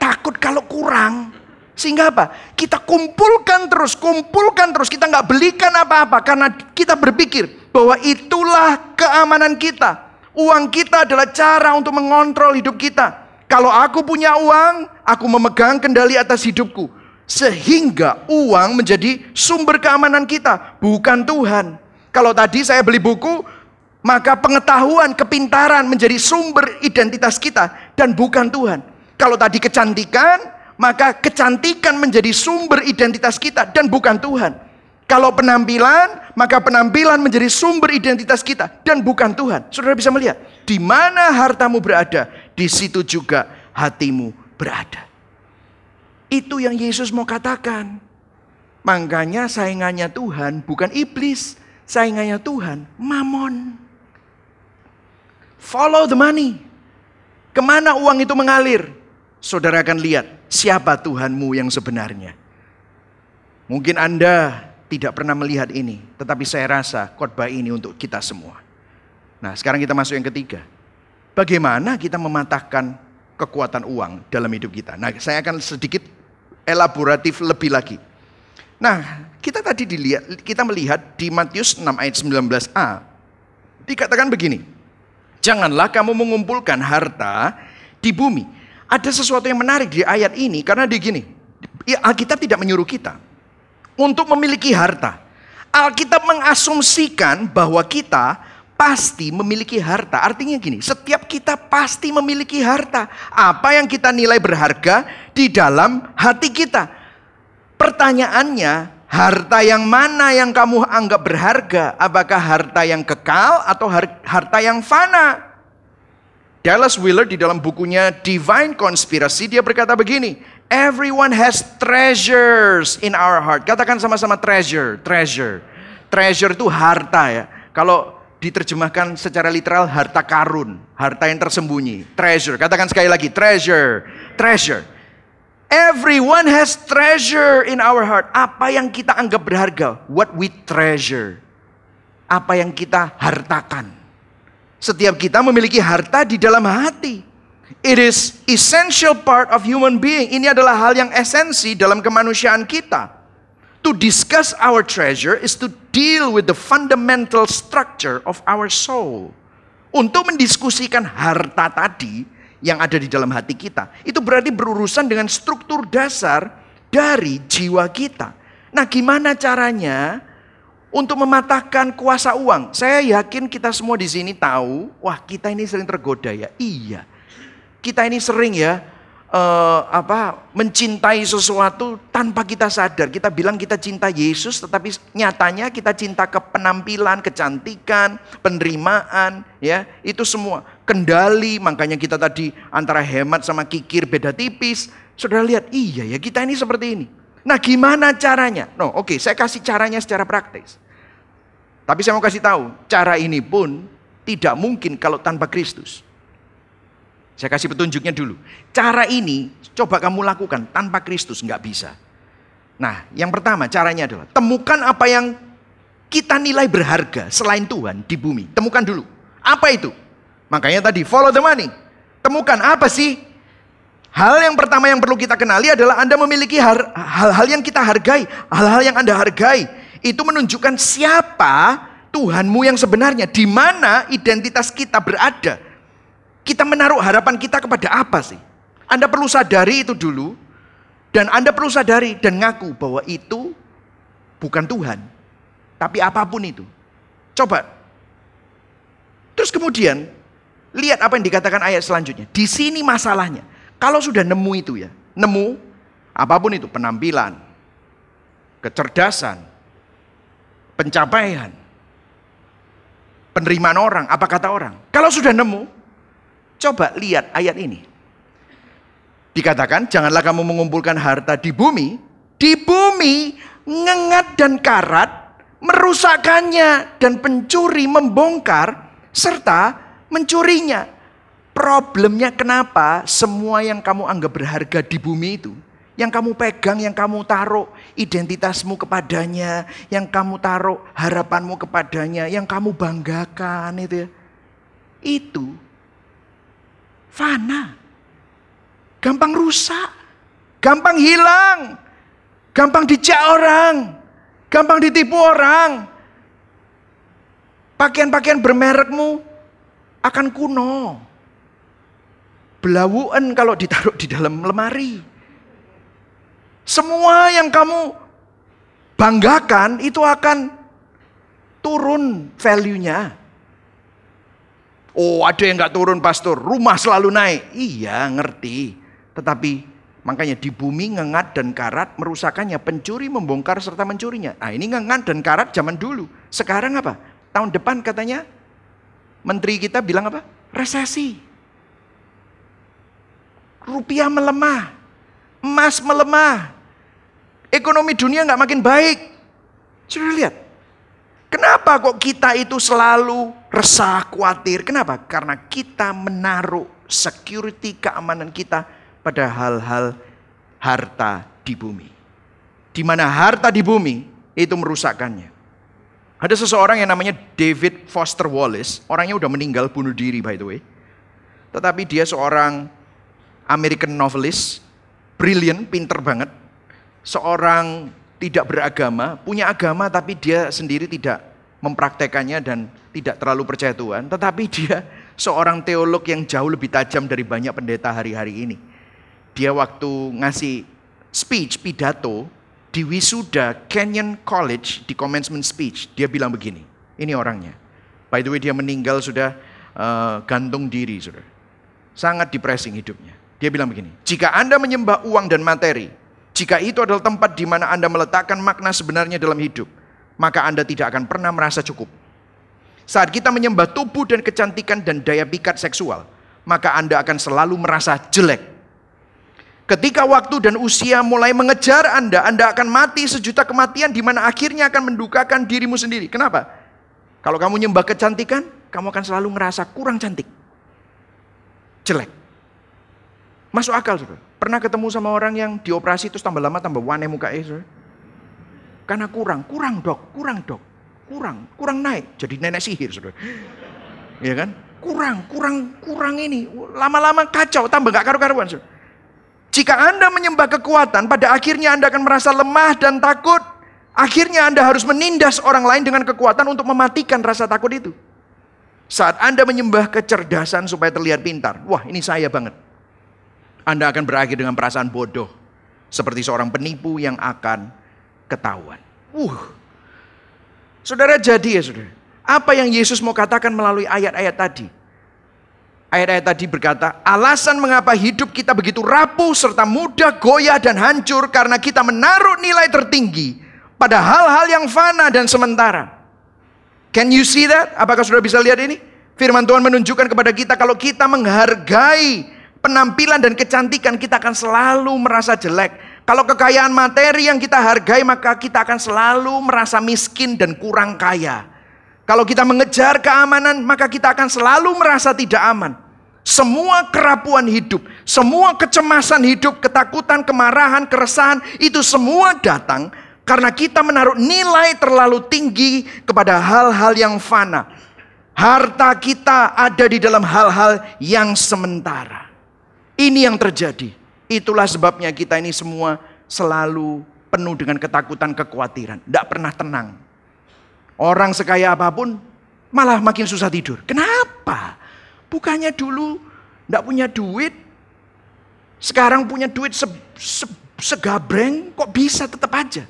Takut kalau kurang. Sehingga apa? Kita kumpulkan terus, kumpulkan terus. Kita nggak belikan apa-apa karena kita berpikir bahwa itulah keamanan kita. Uang kita adalah cara untuk mengontrol hidup kita. Kalau aku punya uang, aku memegang kendali atas hidupku. Sehingga uang menjadi sumber keamanan kita, bukan Tuhan. Kalau tadi saya beli buku, maka pengetahuan, kepintaran menjadi sumber identitas kita dan bukan Tuhan. Kalau tadi kecantikan, maka kecantikan menjadi sumber identitas kita dan bukan Tuhan. Kalau penampilan, maka penampilan menjadi sumber identitas kita dan bukan Tuhan. Saudara bisa melihat, di mana hartamu berada, di situ juga hatimu berada. Itu yang Yesus mau katakan. Makanya saingannya Tuhan bukan iblis, saingannya Tuhan mamon. Follow the money. Ke mana uang itu mengalir? Saudara akan lihat siapa Tuhanmu yang sebenarnya. Mungkin Anda tidak pernah melihat ini, tetapi saya rasa khotbah ini untuk kita semua. Nah, sekarang kita masuk yang ketiga. Bagaimana kita mematahkan kekuatan uang dalam hidup kita? Nah, saya akan sedikit elaboratif lebih lagi. Nah, kita tadi dilihat, kita melihat di Matius 6 ayat 19a. Dikatakan begini, Janganlah kamu mengumpulkan harta di bumi. Ada sesuatu yang menarik di ayat ini karena di gini. Alkitab tidak menyuruh kita untuk memiliki harta. Alkitab mengasumsikan bahwa kita pasti memiliki harta. Artinya gini, setiap kita pasti memiliki harta. Apa yang kita nilai berharga di dalam hati kita. Pertanyaannya, Harta yang mana yang kamu anggap berharga? Apakah harta yang kekal atau harta yang fana? Dallas Willard di dalam bukunya Divine Conspiracy dia berkata begini, everyone has treasures in our heart. Katakan sama-sama treasure, treasure. Treasure itu harta ya. Kalau diterjemahkan secara literal harta karun, harta yang tersembunyi. Treasure. Katakan sekali lagi, treasure, treasure. Everyone has treasure in our heart. Apa yang kita anggap berharga, what we treasure. Apa yang kita hartakan. Setiap kita memiliki harta di dalam hati. It is essential part of human being. Ini adalah hal yang esensi dalam kemanusiaan kita. To discuss our treasure is to deal with the fundamental structure of our soul. Untuk mendiskusikan harta tadi, yang ada di dalam hati kita. Itu berarti berurusan dengan struktur dasar dari jiwa kita. Nah, gimana caranya untuk mematahkan kuasa uang? Saya yakin kita semua di sini tahu, wah kita ini sering tergoda ya. Iya. Kita ini sering ya uh, apa mencintai sesuatu tanpa kita sadar. Kita bilang kita cinta Yesus, tetapi nyatanya kita cinta ke penampilan, kecantikan, penerimaan, ya itu semua kendali. Makanya kita tadi antara hemat sama kikir beda tipis. Saudara lihat, iya ya kita ini seperti ini. Nah gimana caranya? No, oke okay, saya kasih caranya secara praktis. Tapi saya mau kasih tahu, cara ini pun tidak mungkin kalau tanpa Kristus. Saya kasih petunjuknya dulu. Cara ini coba kamu lakukan tanpa Kristus nggak bisa. Nah, yang pertama caranya adalah temukan apa yang kita nilai berharga selain Tuhan di bumi. Temukan dulu. Apa itu? Makanya tadi follow the money. Temukan apa sih? Hal yang pertama yang perlu kita kenali adalah Anda memiliki hal-hal yang kita hargai, hal-hal yang Anda hargai. Itu menunjukkan siapa Tuhanmu yang sebenarnya, di mana identitas kita berada. Kita menaruh harapan kita kepada apa sih? Anda perlu sadari itu dulu. Dan Anda perlu sadari dan ngaku bahwa itu bukan Tuhan. Tapi apa pun itu. Coba. Terus kemudian, lihat apa yang dikatakan ayat selanjutnya. Di sini masalahnya. Kalau sudah nemu itu ya. Nemu, apa pun itu. Penampilan, kecerdasan, pencapaian, penerimaan orang, apa kata orang. Kalau sudah nemu, Coba lihat ayat ini. Dikatakan, janganlah kamu mengumpulkan harta di bumi. Di bumi, ngengat dan karat, merusakkannya. Dan pencuri membongkar, serta mencurinya. Problemnya kenapa semua yang kamu anggap berharga di bumi itu, yang kamu pegang, yang kamu taruh identitasmu kepadanya, yang kamu taruh harapanmu kepadanya, yang kamu banggakan itu ya. Itu fana. Gampang rusak, gampang hilang, gampang dicak orang, gampang ditipu orang. Pakaian-pakaian bermerekmu akan kuno. Belawuan kalau ditaruh di dalam lemari. Semua yang kamu banggakan itu akan turun value-nya. Oh ada yang nggak turun pastor, rumah selalu naik. Iya ngerti. Tetapi makanya di bumi ngengat dan karat merusakannya. Pencuri membongkar serta mencurinya. Nah ini ngengat dan karat zaman dulu. Sekarang apa? Tahun depan katanya menteri kita bilang apa? Resesi. Rupiah melemah. Emas melemah. Ekonomi dunia nggak makin baik. Sudah lihat. Kenapa kok kita itu selalu resah, khawatir? Kenapa? Karena kita menaruh security keamanan kita pada hal-hal harta di bumi. Di mana harta di bumi itu merusakkannya. Ada seseorang yang namanya David Foster Wallace, orangnya udah meninggal bunuh diri by the way. Tetapi dia seorang American novelist, brilliant, pinter banget. Seorang tidak beragama, punya agama tapi dia sendiri tidak mempraktekannya dan tidak terlalu percaya Tuhan. Tetapi dia seorang teolog yang jauh lebih tajam dari banyak pendeta hari-hari ini. Dia waktu ngasih speech, pidato, di wisuda Kenyon College, di commencement speech, dia bilang begini, ini orangnya. By the way dia meninggal sudah uh, gantung diri, sudah. Sangat depressing hidupnya. Dia bilang begini, jika Anda menyembah uang dan materi, jika itu adalah tempat di mana Anda meletakkan makna sebenarnya dalam hidup, maka Anda tidak akan pernah merasa cukup. Saat kita menyembah tubuh dan kecantikan dan daya pikat seksual, maka Anda akan selalu merasa jelek. Ketika waktu dan usia mulai mengejar Anda, Anda akan mati sejuta kematian di mana akhirnya akan mendukakan dirimu sendiri. Kenapa? Kalau kamu nyembah kecantikan, kamu akan selalu ngerasa kurang cantik. Jelek. Masuk akal, saudara. Pernah ketemu sama orang yang dioperasi terus tambah lama tambah wane mukanya, saudara? Karena kurang, kurang dok, kurang dok, kurang, kurang naik. Jadi nenek sihir, saudara. Ya kan? Kurang, kurang, kurang ini. Lama-lama kacau, tambah gak karu-karuan, saudara. Jika Anda menyembah kekuatan, pada akhirnya Anda akan merasa lemah dan takut. Akhirnya Anda harus menindas orang lain dengan kekuatan untuk mematikan rasa takut itu. Saat Anda menyembah kecerdasan supaya terlihat pintar, wah ini saya banget. Anda akan berakhir dengan perasaan bodoh. Seperti seorang penipu yang akan ketahuan. Uh. Saudara jadi ya saudara. Apa yang Yesus mau katakan melalui ayat-ayat tadi? Ayat-ayat tadi berkata, alasan mengapa hidup kita begitu rapuh serta mudah goyah dan hancur karena kita menaruh nilai tertinggi pada hal-hal yang fana dan sementara. Can you see that? Apakah sudah bisa lihat ini? Firman Tuhan menunjukkan kepada kita kalau kita menghargai penampilan dan kecantikan kita akan selalu merasa jelek. Kalau kekayaan materi yang kita hargai maka kita akan selalu merasa miskin dan kurang kaya. Kalau kita mengejar keamanan, maka kita akan selalu merasa tidak aman. Semua kerapuan hidup, semua kecemasan hidup, ketakutan, kemarahan, keresahan, itu semua datang karena kita menaruh nilai terlalu tinggi kepada hal-hal yang fana. Harta kita ada di dalam hal-hal yang sementara. Ini yang terjadi. Itulah sebabnya kita ini semua selalu penuh dengan ketakutan, kekhawatiran. Tidak pernah tenang. Orang sekaya apa pun malah makin susah tidur. Kenapa? Bukannya dulu tidak punya duit, sekarang punya duit se, se, segabreng, kok bisa tetap aja?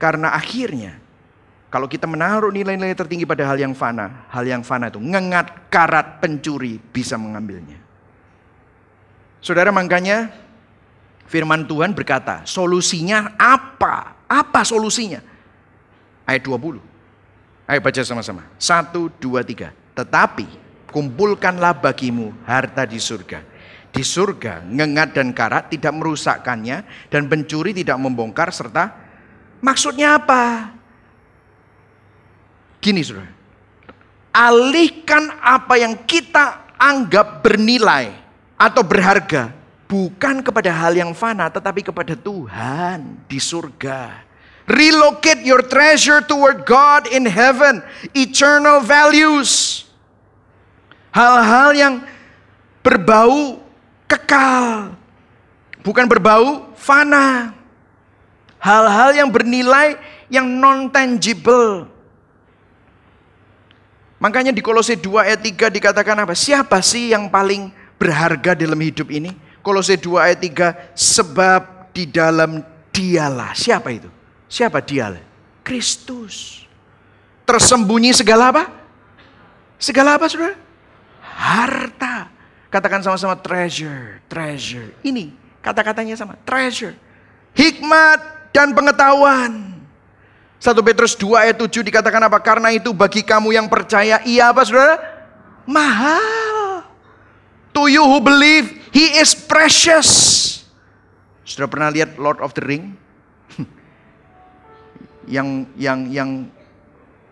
Karena akhirnya kalau kita menaruh nilai-nilai tertinggi pada hal yang fana, hal yang fana itu ngengat karat pencuri bisa mengambilnya. Saudara makanya firman Tuhan berkata, solusinya apa? Apa solusinya? Ayat 20. Ayo baca sama-sama. Satu, dua, tiga. Tetapi kumpulkanlah bagimu harta di surga. Di surga ngengat dan karat tidak merusakkannya dan pencuri tidak membongkar serta maksudnya apa? Gini saudara. Alihkan apa yang kita anggap bernilai atau berharga bukan kepada hal yang fana tetapi kepada Tuhan di surga. Relocate your treasure toward God in heaven. Eternal values. Hal-hal yang berbau kekal. Bukan berbau fana. Hal-hal yang bernilai yang non-tangible. Makanya di Kolose 2 ayat 3 dikatakan apa? Siapa sih yang paling berharga dalam hidup ini? Kolose 2 ayat 3, sebab di dalam dialah. Siapa itu? Siapa dia? Kristus. Tersembunyi segala apa? Segala apa saudara? Harta. Katakan sama-sama treasure, treasure. Ini kata-katanya sama, treasure. Hikmat dan pengetahuan. 1 Petrus 2 ayat 7 dikatakan apa? Karena itu bagi kamu yang percaya, iya apa saudara? Mahal. To you who believe, he is precious. Sudah pernah lihat Lord of the Ring? yang yang yang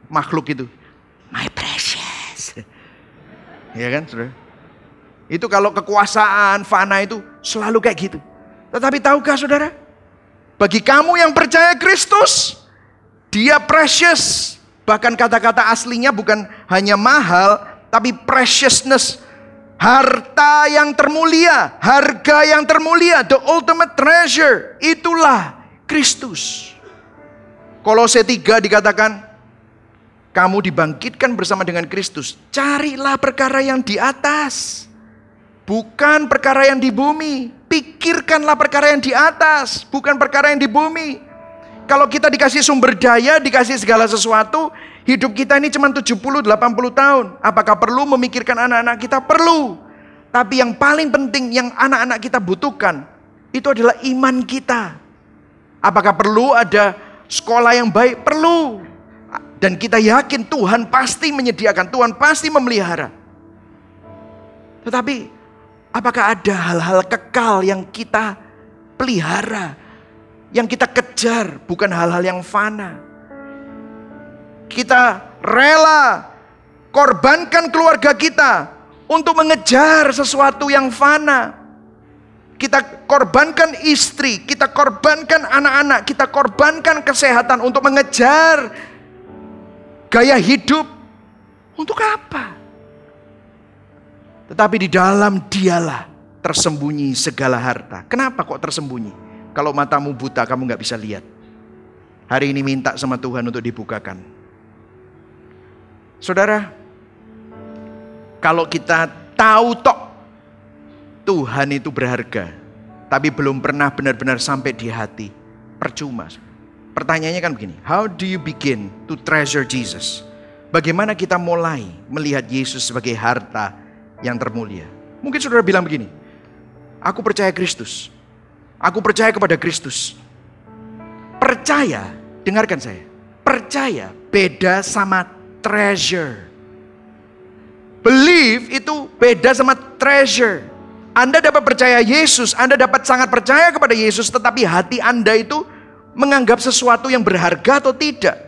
makhluk itu. My precious. ya kan, Saudara? Itu kalau kekuasaan, fana itu selalu kayak gitu. Tetapi tahukah Saudara? Bagi kamu yang percaya Kristus, dia precious. Bahkan kata-kata aslinya bukan hanya mahal, tapi preciousness. Harta yang termulia, harga yang termulia, the ultimate treasure. Itulah Kristus. Kolose 3 dikatakan, kamu dibangkitkan bersama dengan Kristus. Carilah perkara yang di atas. Bukan perkara yang di bumi. Pikirkanlah perkara yang di atas. Bukan perkara yang di bumi. Kalau kita dikasih sumber daya, dikasih segala sesuatu, hidup kita ini cuma 70-80 tahun. Apakah perlu memikirkan anak-anak kita? Perlu. Tapi yang paling penting yang anak-anak kita butuhkan, itu adalah iman kita. Apakah perlu ada Sekolah yang baik perlu. Dan kita yakin Tuhan pasti menyediakan, Tuhan pasti memelihara. Tetapi apakah ada hal-hal kekal yang kita pelihara, yang kita kejar, bukan hal-hal yang fana? Kita rela korbankan keluarga kita untuk mengejar sesuatu yang fana. Kita korbankan istri, kita korbankan anak-anak, kita korbankan kesehatan untuk mengejar gaya hidup. Untuk apa? Tetapi di dalam dialah tersembunyi segala harta. Kenapa kok tersembunyi? Kalau matamu buta kamu nggak bisa lihat. Hari ini minta sama Tuhan untuk dibukakan. Saudara, kalau kita tahu tok Tuhan itu berharga, tapi belum pernah benar-benar sampai di hati, percuma. Pertanyaannya kan begini, how do you begin to treasure Jesus? Bagaimana kita mulai melihat Yesus sebagai harta yang termulia? Mungkin saudara bilang begini, aku percaya Kristus, aku percaya kepada Kristus. Percaya, dengarkan saya, percaya beda sama treasure. Believe itu beda sama treasure. Anda dapat percaya Yesus, Anda dapat sangat percaya kepada Yesus, tetapi hati Anda itu menganggap sesuatu yang berharga atau tidak.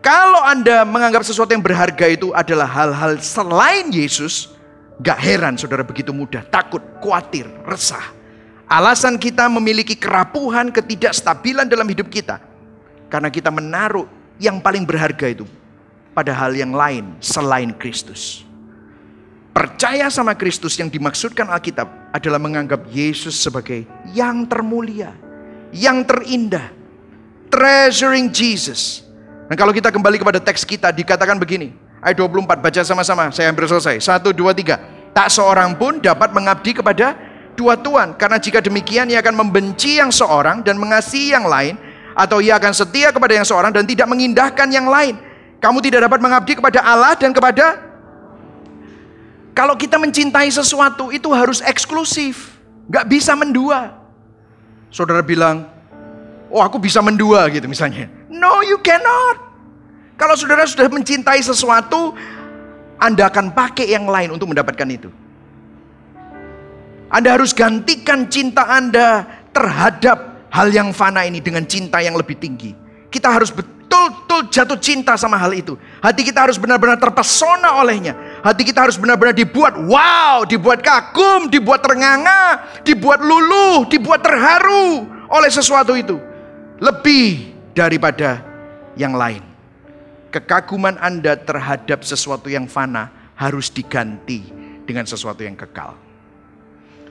Kalau Anda menganggap sesuatu yang berharga itu adalah hal-hal selain Yesus, gak heran saudara begitu mudah takut, khawatir, resah. Alasan kita memiliki kerapuhan, ketidakstabilan dalam hidup kita. Karena kita menaruh yang paling berharga itu pada hal yang lain selain Kristus. Percaya sama Kristus yang dimaksudkan Alkitab adalah menganggap Yesus sebagai yang termulia, yang terindah. Treasuring Jesus. Dan kalau kita kembali kepada teks kita dikatakan begini. Ayat 24 baca sama-sama. Saya hampir selesai. Satu, dua, tiga. Tak seorang pun dapat mengabdi kepada dua tuan. Karena jika demikian ia akan membenci yang seorang dan mengasihi yang lain. Atau ia akan setia kepada yang seorang dan tidak mengindahkan yang lain. Kamu tidak dapat mengabdi kepada Allah dan kepada kalau kita mencintai sesuatu itu harus eksklusif. Gak bisa mendua. Saudara bilang, oh aku bisa mendua gitu misalnya. No you cannot. Kalau saudara sudah mencintai sesuatu, Anda akan pakai yang lain untuk mendapatkan itu. Anda harus gantikan cinta Anda terhadap hal yang fana ini dengan cinta yang lebih tinggi. Kita harus betul-betul jatuh cinta sama hal itu. Hati kita harus benar-benar terpesona olehnya. Hati kita harus benar-benar dibuat wow, dibuat kagum, dibuat ternganga, dibuat luluh, dibuat terharu oleh sesuatu itu. Lebih daripada yang lain. Kekaguman Anda terhadap sesuatu yang fana harus diganti dengan sesuatu yang kekal.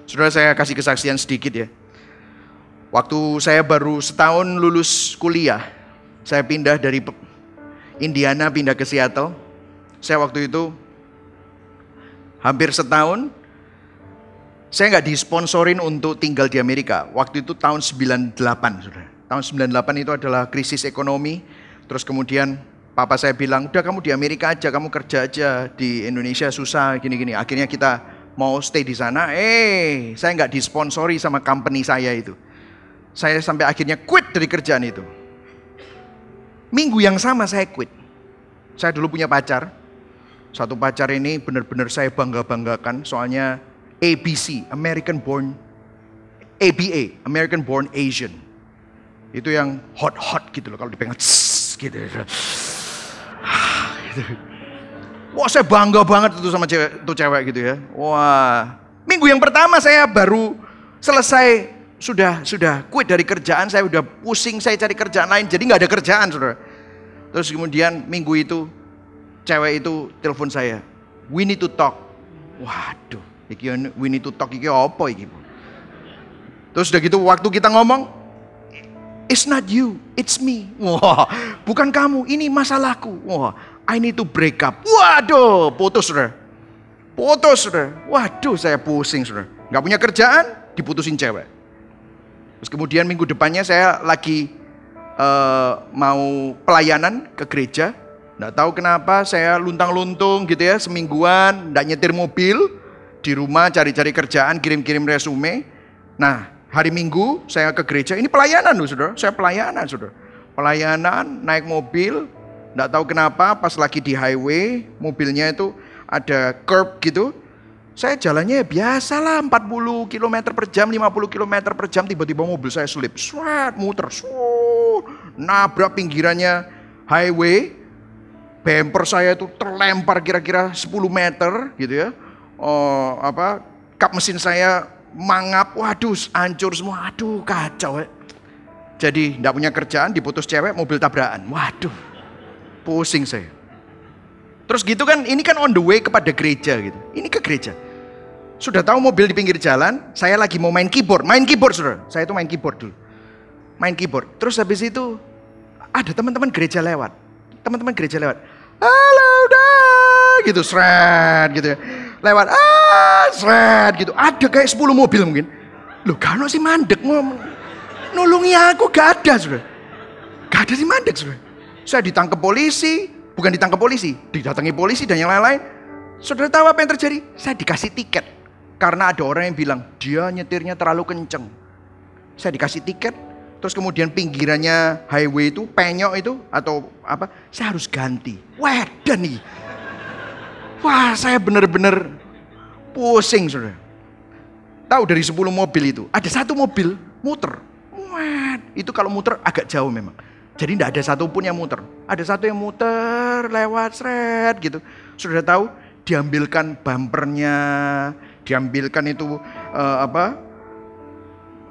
Saudara saya kasih kesaksian sedikit ya. Waktu saya baru setahun lulus kuliah, saya pindah dari Indiana pindah ke Seattle. Saya waktu itu hampir setahun saya nggak disponsorin untuk tinggal di Amerika. Waktu itu tahun 98, Saudara. Tahun 98 itu adalah krisis ekonomi. Terus kemudian papa saya bilang, "Udah kamu di Amerika aja, kamu kerja aja di Indonesia susah gini-gini." Akhirnya kita mau stay di sana. Eh, saya nggak disponsori sama company saya itu. Saya sampai akhirnya quit dari kerjaan itu. Minggu yang sama saya quit. Saya dulu punya pacar. Satu pacar ini benar-benar saya bangga-banggakan soalnya ABC, American Born ABA, American Born Asian. Itu yang hot-hot gitu loh kalau dipegang gitu. Wah saya bangga banget itu sama cewek, itu cewek gitu ya. Wah, minggu yang pertama saya baru selesai sudah sudah quit dari kerjaan, saya udah pusing, saya cari kerjaan lain, jadi nggak ada kerjaan, saudara. Terus kemudian minggu itu cewek itu telepon saya, we need to talk. Waduh, iki we need to talk iki apa iki? Terus udah gitu waktu kita ngomong, it's not you, it's me. Wah, bukan kamu, ini masalahku. Wah, I need to break up. Waduh, putus saudara. Putus saudara. Waduh, saya pusing saudara. Gak punya kerjaan, diputusin cewek. Terus kemudian minggu depannya saya lagi uh, mau pelayanan ke gereja. Nggak tahu kenapa saya luntang-luntung gitu ya semingguan, nggak nyetir mobil di rumah cari-cari kerjaan, kirim-kirim resume. Nah hari Minggu saya ke gereja, ini pelayanan loh saudara, saya pelayanan saudara. Pelayanan naik mobil, nggak tahu kenapa pas lagi di highway mobilnya itu ada curb gitu, Saya jalannya ya biasa lah 40 km per jam, 50 km per jam. Tiba-tiba mobil saya slip. Swat, muter. Swat, nabrak pinggirannya highway. Bumper saya itu terlempar kira-kira 10 meter gitu ya. Oh, apa kap mesin saya mangap. Waduh, hancur semua. Aduh, kacau ya. Jadi tidak punya kerjaan, diputus cewek, mobil tabrakan. Waduh, pusing saya. Terus gitu kan, ini kan on the way kepada gereja gitu. Ini ke gereja. Sudah tahu mobil di pinggir jalan, saya lagi mau main keyboard. Main keyboard, saudara. Saya itu main keyboard dulu. Main keyboard. Terus habis itu, ada teman-teman gereja lewat. Teman-teman gereja lewat. Halo, dah. Gitu, seret gitu ya. Lewat, ah, seret gitu. Ada kayak 10 mobil mungkin. Loh, kano sih mandek. Nolongi aku, gak ada, saudara. Gak ada sih mandek, saudara. Saya ditangkap polisi, bukan ditangkap polisi, didatangi polisi dan yang lain-lain. Saudara tahu apa yang terjadi? Saya dikasih tiket. Karena ada orang yang bilang, dia nyetirnya terlalu kenceng. Saya dikasih tiket, terus kemudian pinggirannya highway itu, penyok itu, atau apa, saya harus ganti. Wedan nih. Wah, saya benar-benar pusing, saudara. Tahu dari 10 mobil itu, ada satu mobil muter. Wah, itu kalau muter agak jauh memang. Jadi tidak ada satupun yang muter. Ada satu yang muter lewat seret gitu. Sudah tahu diambilkan bumpernya, diambilkan itu uh, apa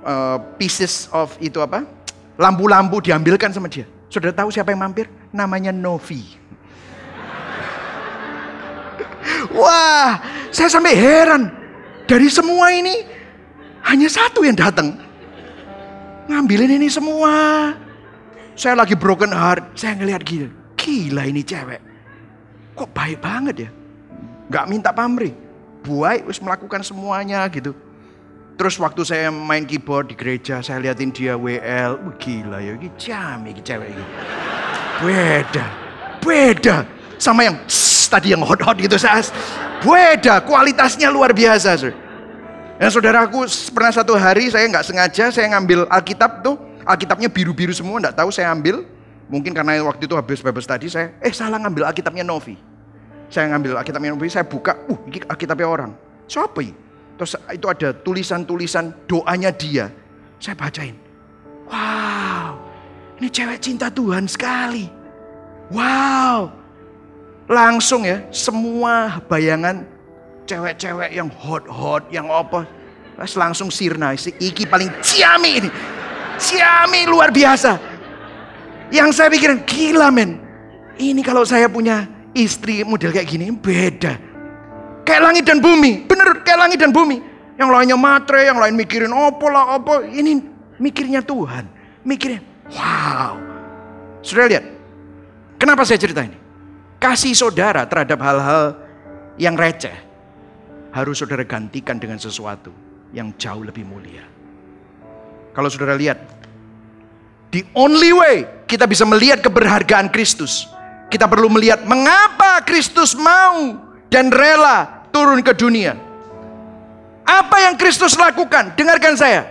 uh, pieces of itu apa lampu-lampu diambilkan sama dia. Sudah tahu siapa yang mampir? Namanya Novi. Wah, saya sampai heran. Dari semua ini hanya satu yang datang. Ngambilin ini semua. Saya lagi broken heart, saya ngelihat gila. Gila ini cewek. Kok baik banget ya? Gak minta pamrih. Buai wis melakukan semuanya gitu. Terus waktu saya main keyboard di gereja, saya liatin dia WL. Gila ya, ini jam ini cewek ini. Beda, beda. Sama yang tss, tadi yang hot-hot gitu. Saya, beda, kualitasnya luar biasa. Sir. Dan saudaraku pernah satu hari saya nggak sengaja saya ngambil Alkitab tuh Alkitabnya biru-biru semua, enggak tahu saya ambil. Mungkin karena waktu itu habis bebas tadi saya, eh salah ngambil Alkitabnya Novi. Saya ngambil Alkitabnya Novi, saya buka, uh ini Alkitabnya orang. Siapa ini? Terus itu ada tulisan-tulisan doanya dia. Saya bacain. Wow, ini cewek cinta Tuhan sekali. Wow, langsung ya semua bayangan cewek-cewek yang hot-hot, yang apa, langsung sirna. Iki paling ciami ini. Siami luar biasa. Yang saya pikirin, gila men. Ini kalau saya punya istri model kayak gini, beda. Kayak langit dan bumi, bener kayak langit dan bumi. Yang lainnya matre, yang lain mikirin opo lah opo. Ini mikirnya Tuhan. Mikirnya, wow. Sudah lihat, kenapa saya cerita ini? Kasih saudara terhadap hal-hal yang receh. Harus saudara gantikan dengan sesuatu yang jauh lebih mulia. Kalau saudara lihat, the only way kita bisa melihat keberhargaan Kristus, kita perlu melihat mengapa Kristus mau dan rela turun ke dunia. Apa yang Kristus lakukan? Dengarkan saya.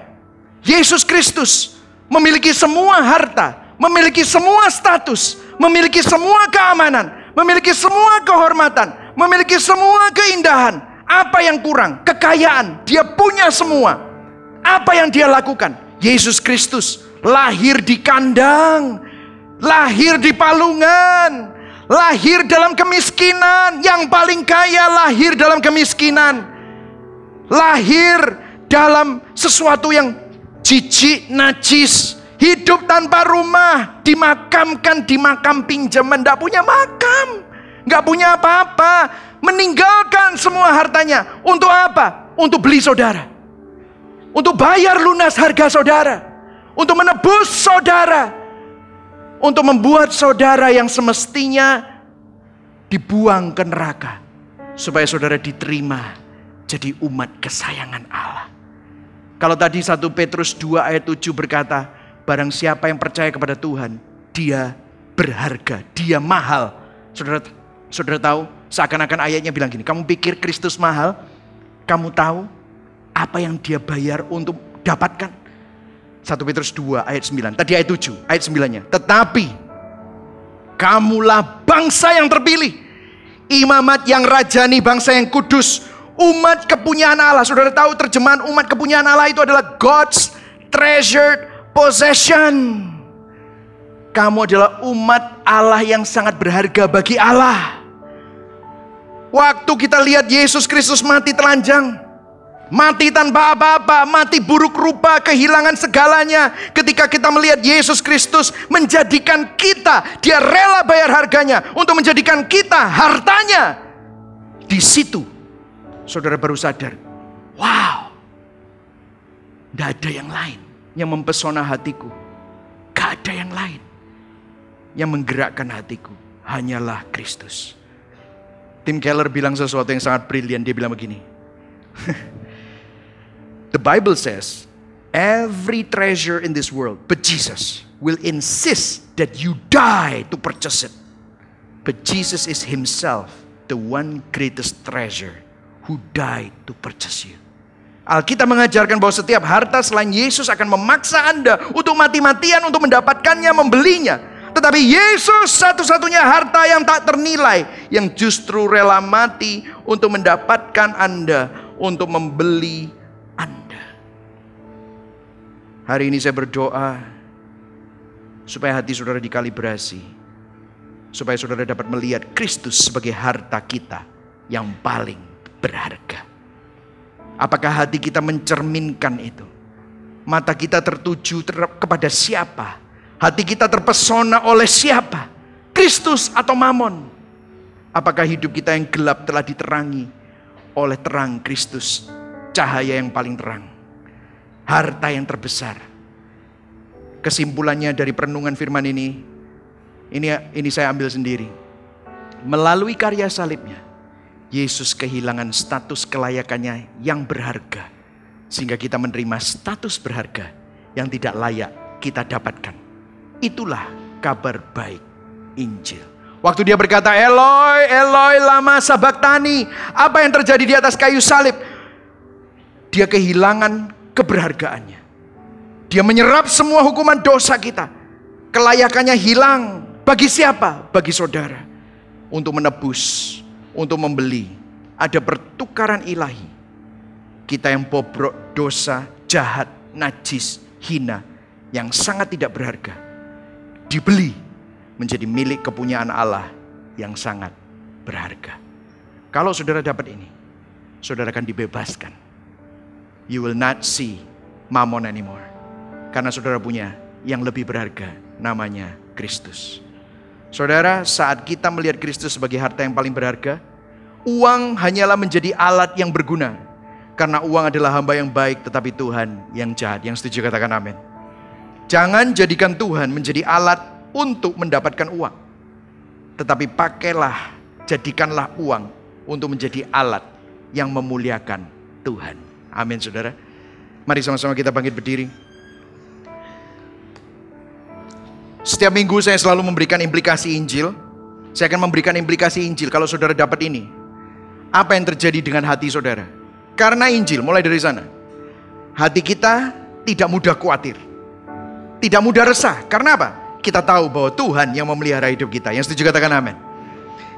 Yesus Kristus memiliki semua harta, memiliki semua status, memiliki semua keamanan, memiliki semua kehormatan, memiliki semua keindahan. Apa yang kurang? Kekayaan. Dia punya semua. Apa yang dia lakukan? Yesus Kristus lahir di kandang, lahir di palungan, lahir dalam kemiskinan, yang paling kaya lahir dalam kemiskinan, lahir dalam sesuatu yang jijik, najis, hidup tanpa rumah, dimakamkan di makam pinjaman, tidak punya makam, nggak punya apa-apa, meninggalkan semua hartanya. Untuk apa? Untuk beli saudara untuk bayar lunas harga saudara, untuk menebus saudara, untuk membuat saudara yang semestinya dibuang ke neraka, supaya saudara diterima jadi umat kesayangan Allah. Kalau tadi 1 Petrus 2 ayat 7 berkata, barang siapa yang percaya kepada Tuhan, dia berharga, dia mahal. Saudara saudara tahu, seakan-akan ayatnya bilang gini, kamu pikir Kristus mahal? Kamu tahu apa yang dia bayar untuk dapatkan. 1 Petrus 2 ayat 9. Tadi ayat 7, ayat 9-nya. Tetapi kamulah bangsa yang terpilih. Imamat yang rajani, bangsa yang kudus. Umat kepunyaan Allah. Saudara tahu terjemahan umat kepunyaan Allah itu adalah God's treasured possession. Kamu adalah umat Allah yang sangat berharga bagi Allah. Waktu kita lihat Yesus Kristus mati telanjang, mati tanpa apa-apa, mati buruk rupa, kehilangan segalanya. Ketika kita melihat Yesus Kristus menjadikan kita, Dia rela bayar harganya untuk menjadikan kita hartanya. Di situ, saudara baru sadar, wow, tidak ada yang lain yang mempesona hatiku, gak ada yang lain yang menggerakkan hatiku, hanyalah Kristus. Tim Keller bilang sesuatu yang sangat brilian. Dia bilang begini. The Bible says, every treasure in this world, but Jesus will insist that you die to purchase it. But Jesus is himself the one greatest treasure who died to purchase you. Alkitab mengajarkan bahwa setiap harta selain Yesus akan memaksa Anda untuk mati-matian untuk mendapatkannya, membelinya. Tetapi Yesus satu-satunya harta yang tak ternilai, yang justru rela mati untuk mendapatkan Anda, untuk membeli. Hari ini saya berdoa supaya hati saudara dikalibrasi, supaya saudara dapat melihat Kristus sebagai harta kita yang paling berharga. Apakah hati kita mencerminkan itu? Mata kita tertuju ter kepada siapa? Hati kita terpesona oleh siapa? Kristus atau Mamon? Apakah hidup kita yang gelap telah diterangi oleh terang Kristus, cahaya yang paling terang, harta yang terbesar? Kesimpulannya dari perenungan firman ini, ini ini saya ambil sendiri. Melalui karya salibnya, Yesus kehilangan status kelayakannya yang berharga. Sehingga kita menerima status berharga yang tidak layak kita dapatkan. Itulah kabar baik Injil. Waktu dia berkata, Eloi, Eloi, lama sabaktani. Apa yang terjadi di atas kayu salib? Dia kehilangan keberhargaannya. Dia menyerap semua hukuman dosa kita. Kelayakannya hilang. Bagi siapa? Bagi saudara. Untuk menebus, untuk membeli. Ada pertukaran ilahi. Kita yang bobrok, dosa, jahat, najis, hina. Yang sangat tidak berharga dibeli menjadi milik kepunyaan Allah yang sangat berharga. Kalau saudara dapat ini, saudara akan dibebaskan. You will not see mammon anymore. Karena saudara punya yang lebih berharga, namanya Kristus. Saudara, saat kita melihat Kristus sebagai harta yang paling berharga, uang hanyalah menjadi alat yang berguna. Karena uang adalah hamba yang baik, tetapi Tuhan yang jahat. Yang setuju katakan amin. Jangan jadikan Tuhan menjadi alat untuk mendapatkan uang. Tetapi pakailah, jadikanlah uang untuk menjadi alat yang memuliakan Tuhan. Amin saudara. Mari sama-sama kita bangkit berdiri. Setiap minggu saya selalu memberikan implikasi Injil. Saya akan memberikan implikasi Injil kalau saudara dapat ini. Apa yang terjadi dengan hati saudara? Karena Injil, mulai dari sana. Hati kita tidak mudah khawatir. Tidak mudah resah. Karena apa? Kita tahu bahwa Tuhan yang memelihara hidup kita. Yang setuju katakan amin.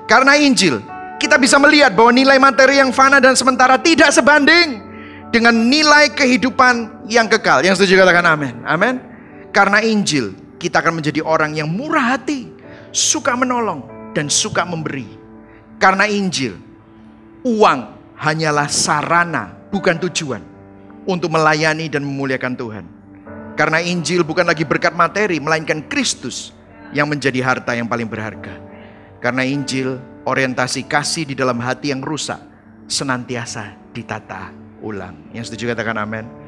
Karena Injil, kita bisa melihat bahwa nilai materi yang fana dan sementara tidak sebanding dengan nilai kehidupan yang kekal. Yang setuju katakan amin. Amin. Karena Injil, kita akan menjadi orang yang murah hati, suka menolong, dan suka memberi. Karena Injil, uang hanyalah sarana, bukan tujuan untuk melayani dan memuliakan Tuhan. Karena Injil bukan lagi berkat materi, melainkan Kristus yang menjadi harta yang paling berharga. Karena Injil, orientasi kasih di dalam hati yang rusak senantiasa ditata ulang. Yang setuju katakan amin.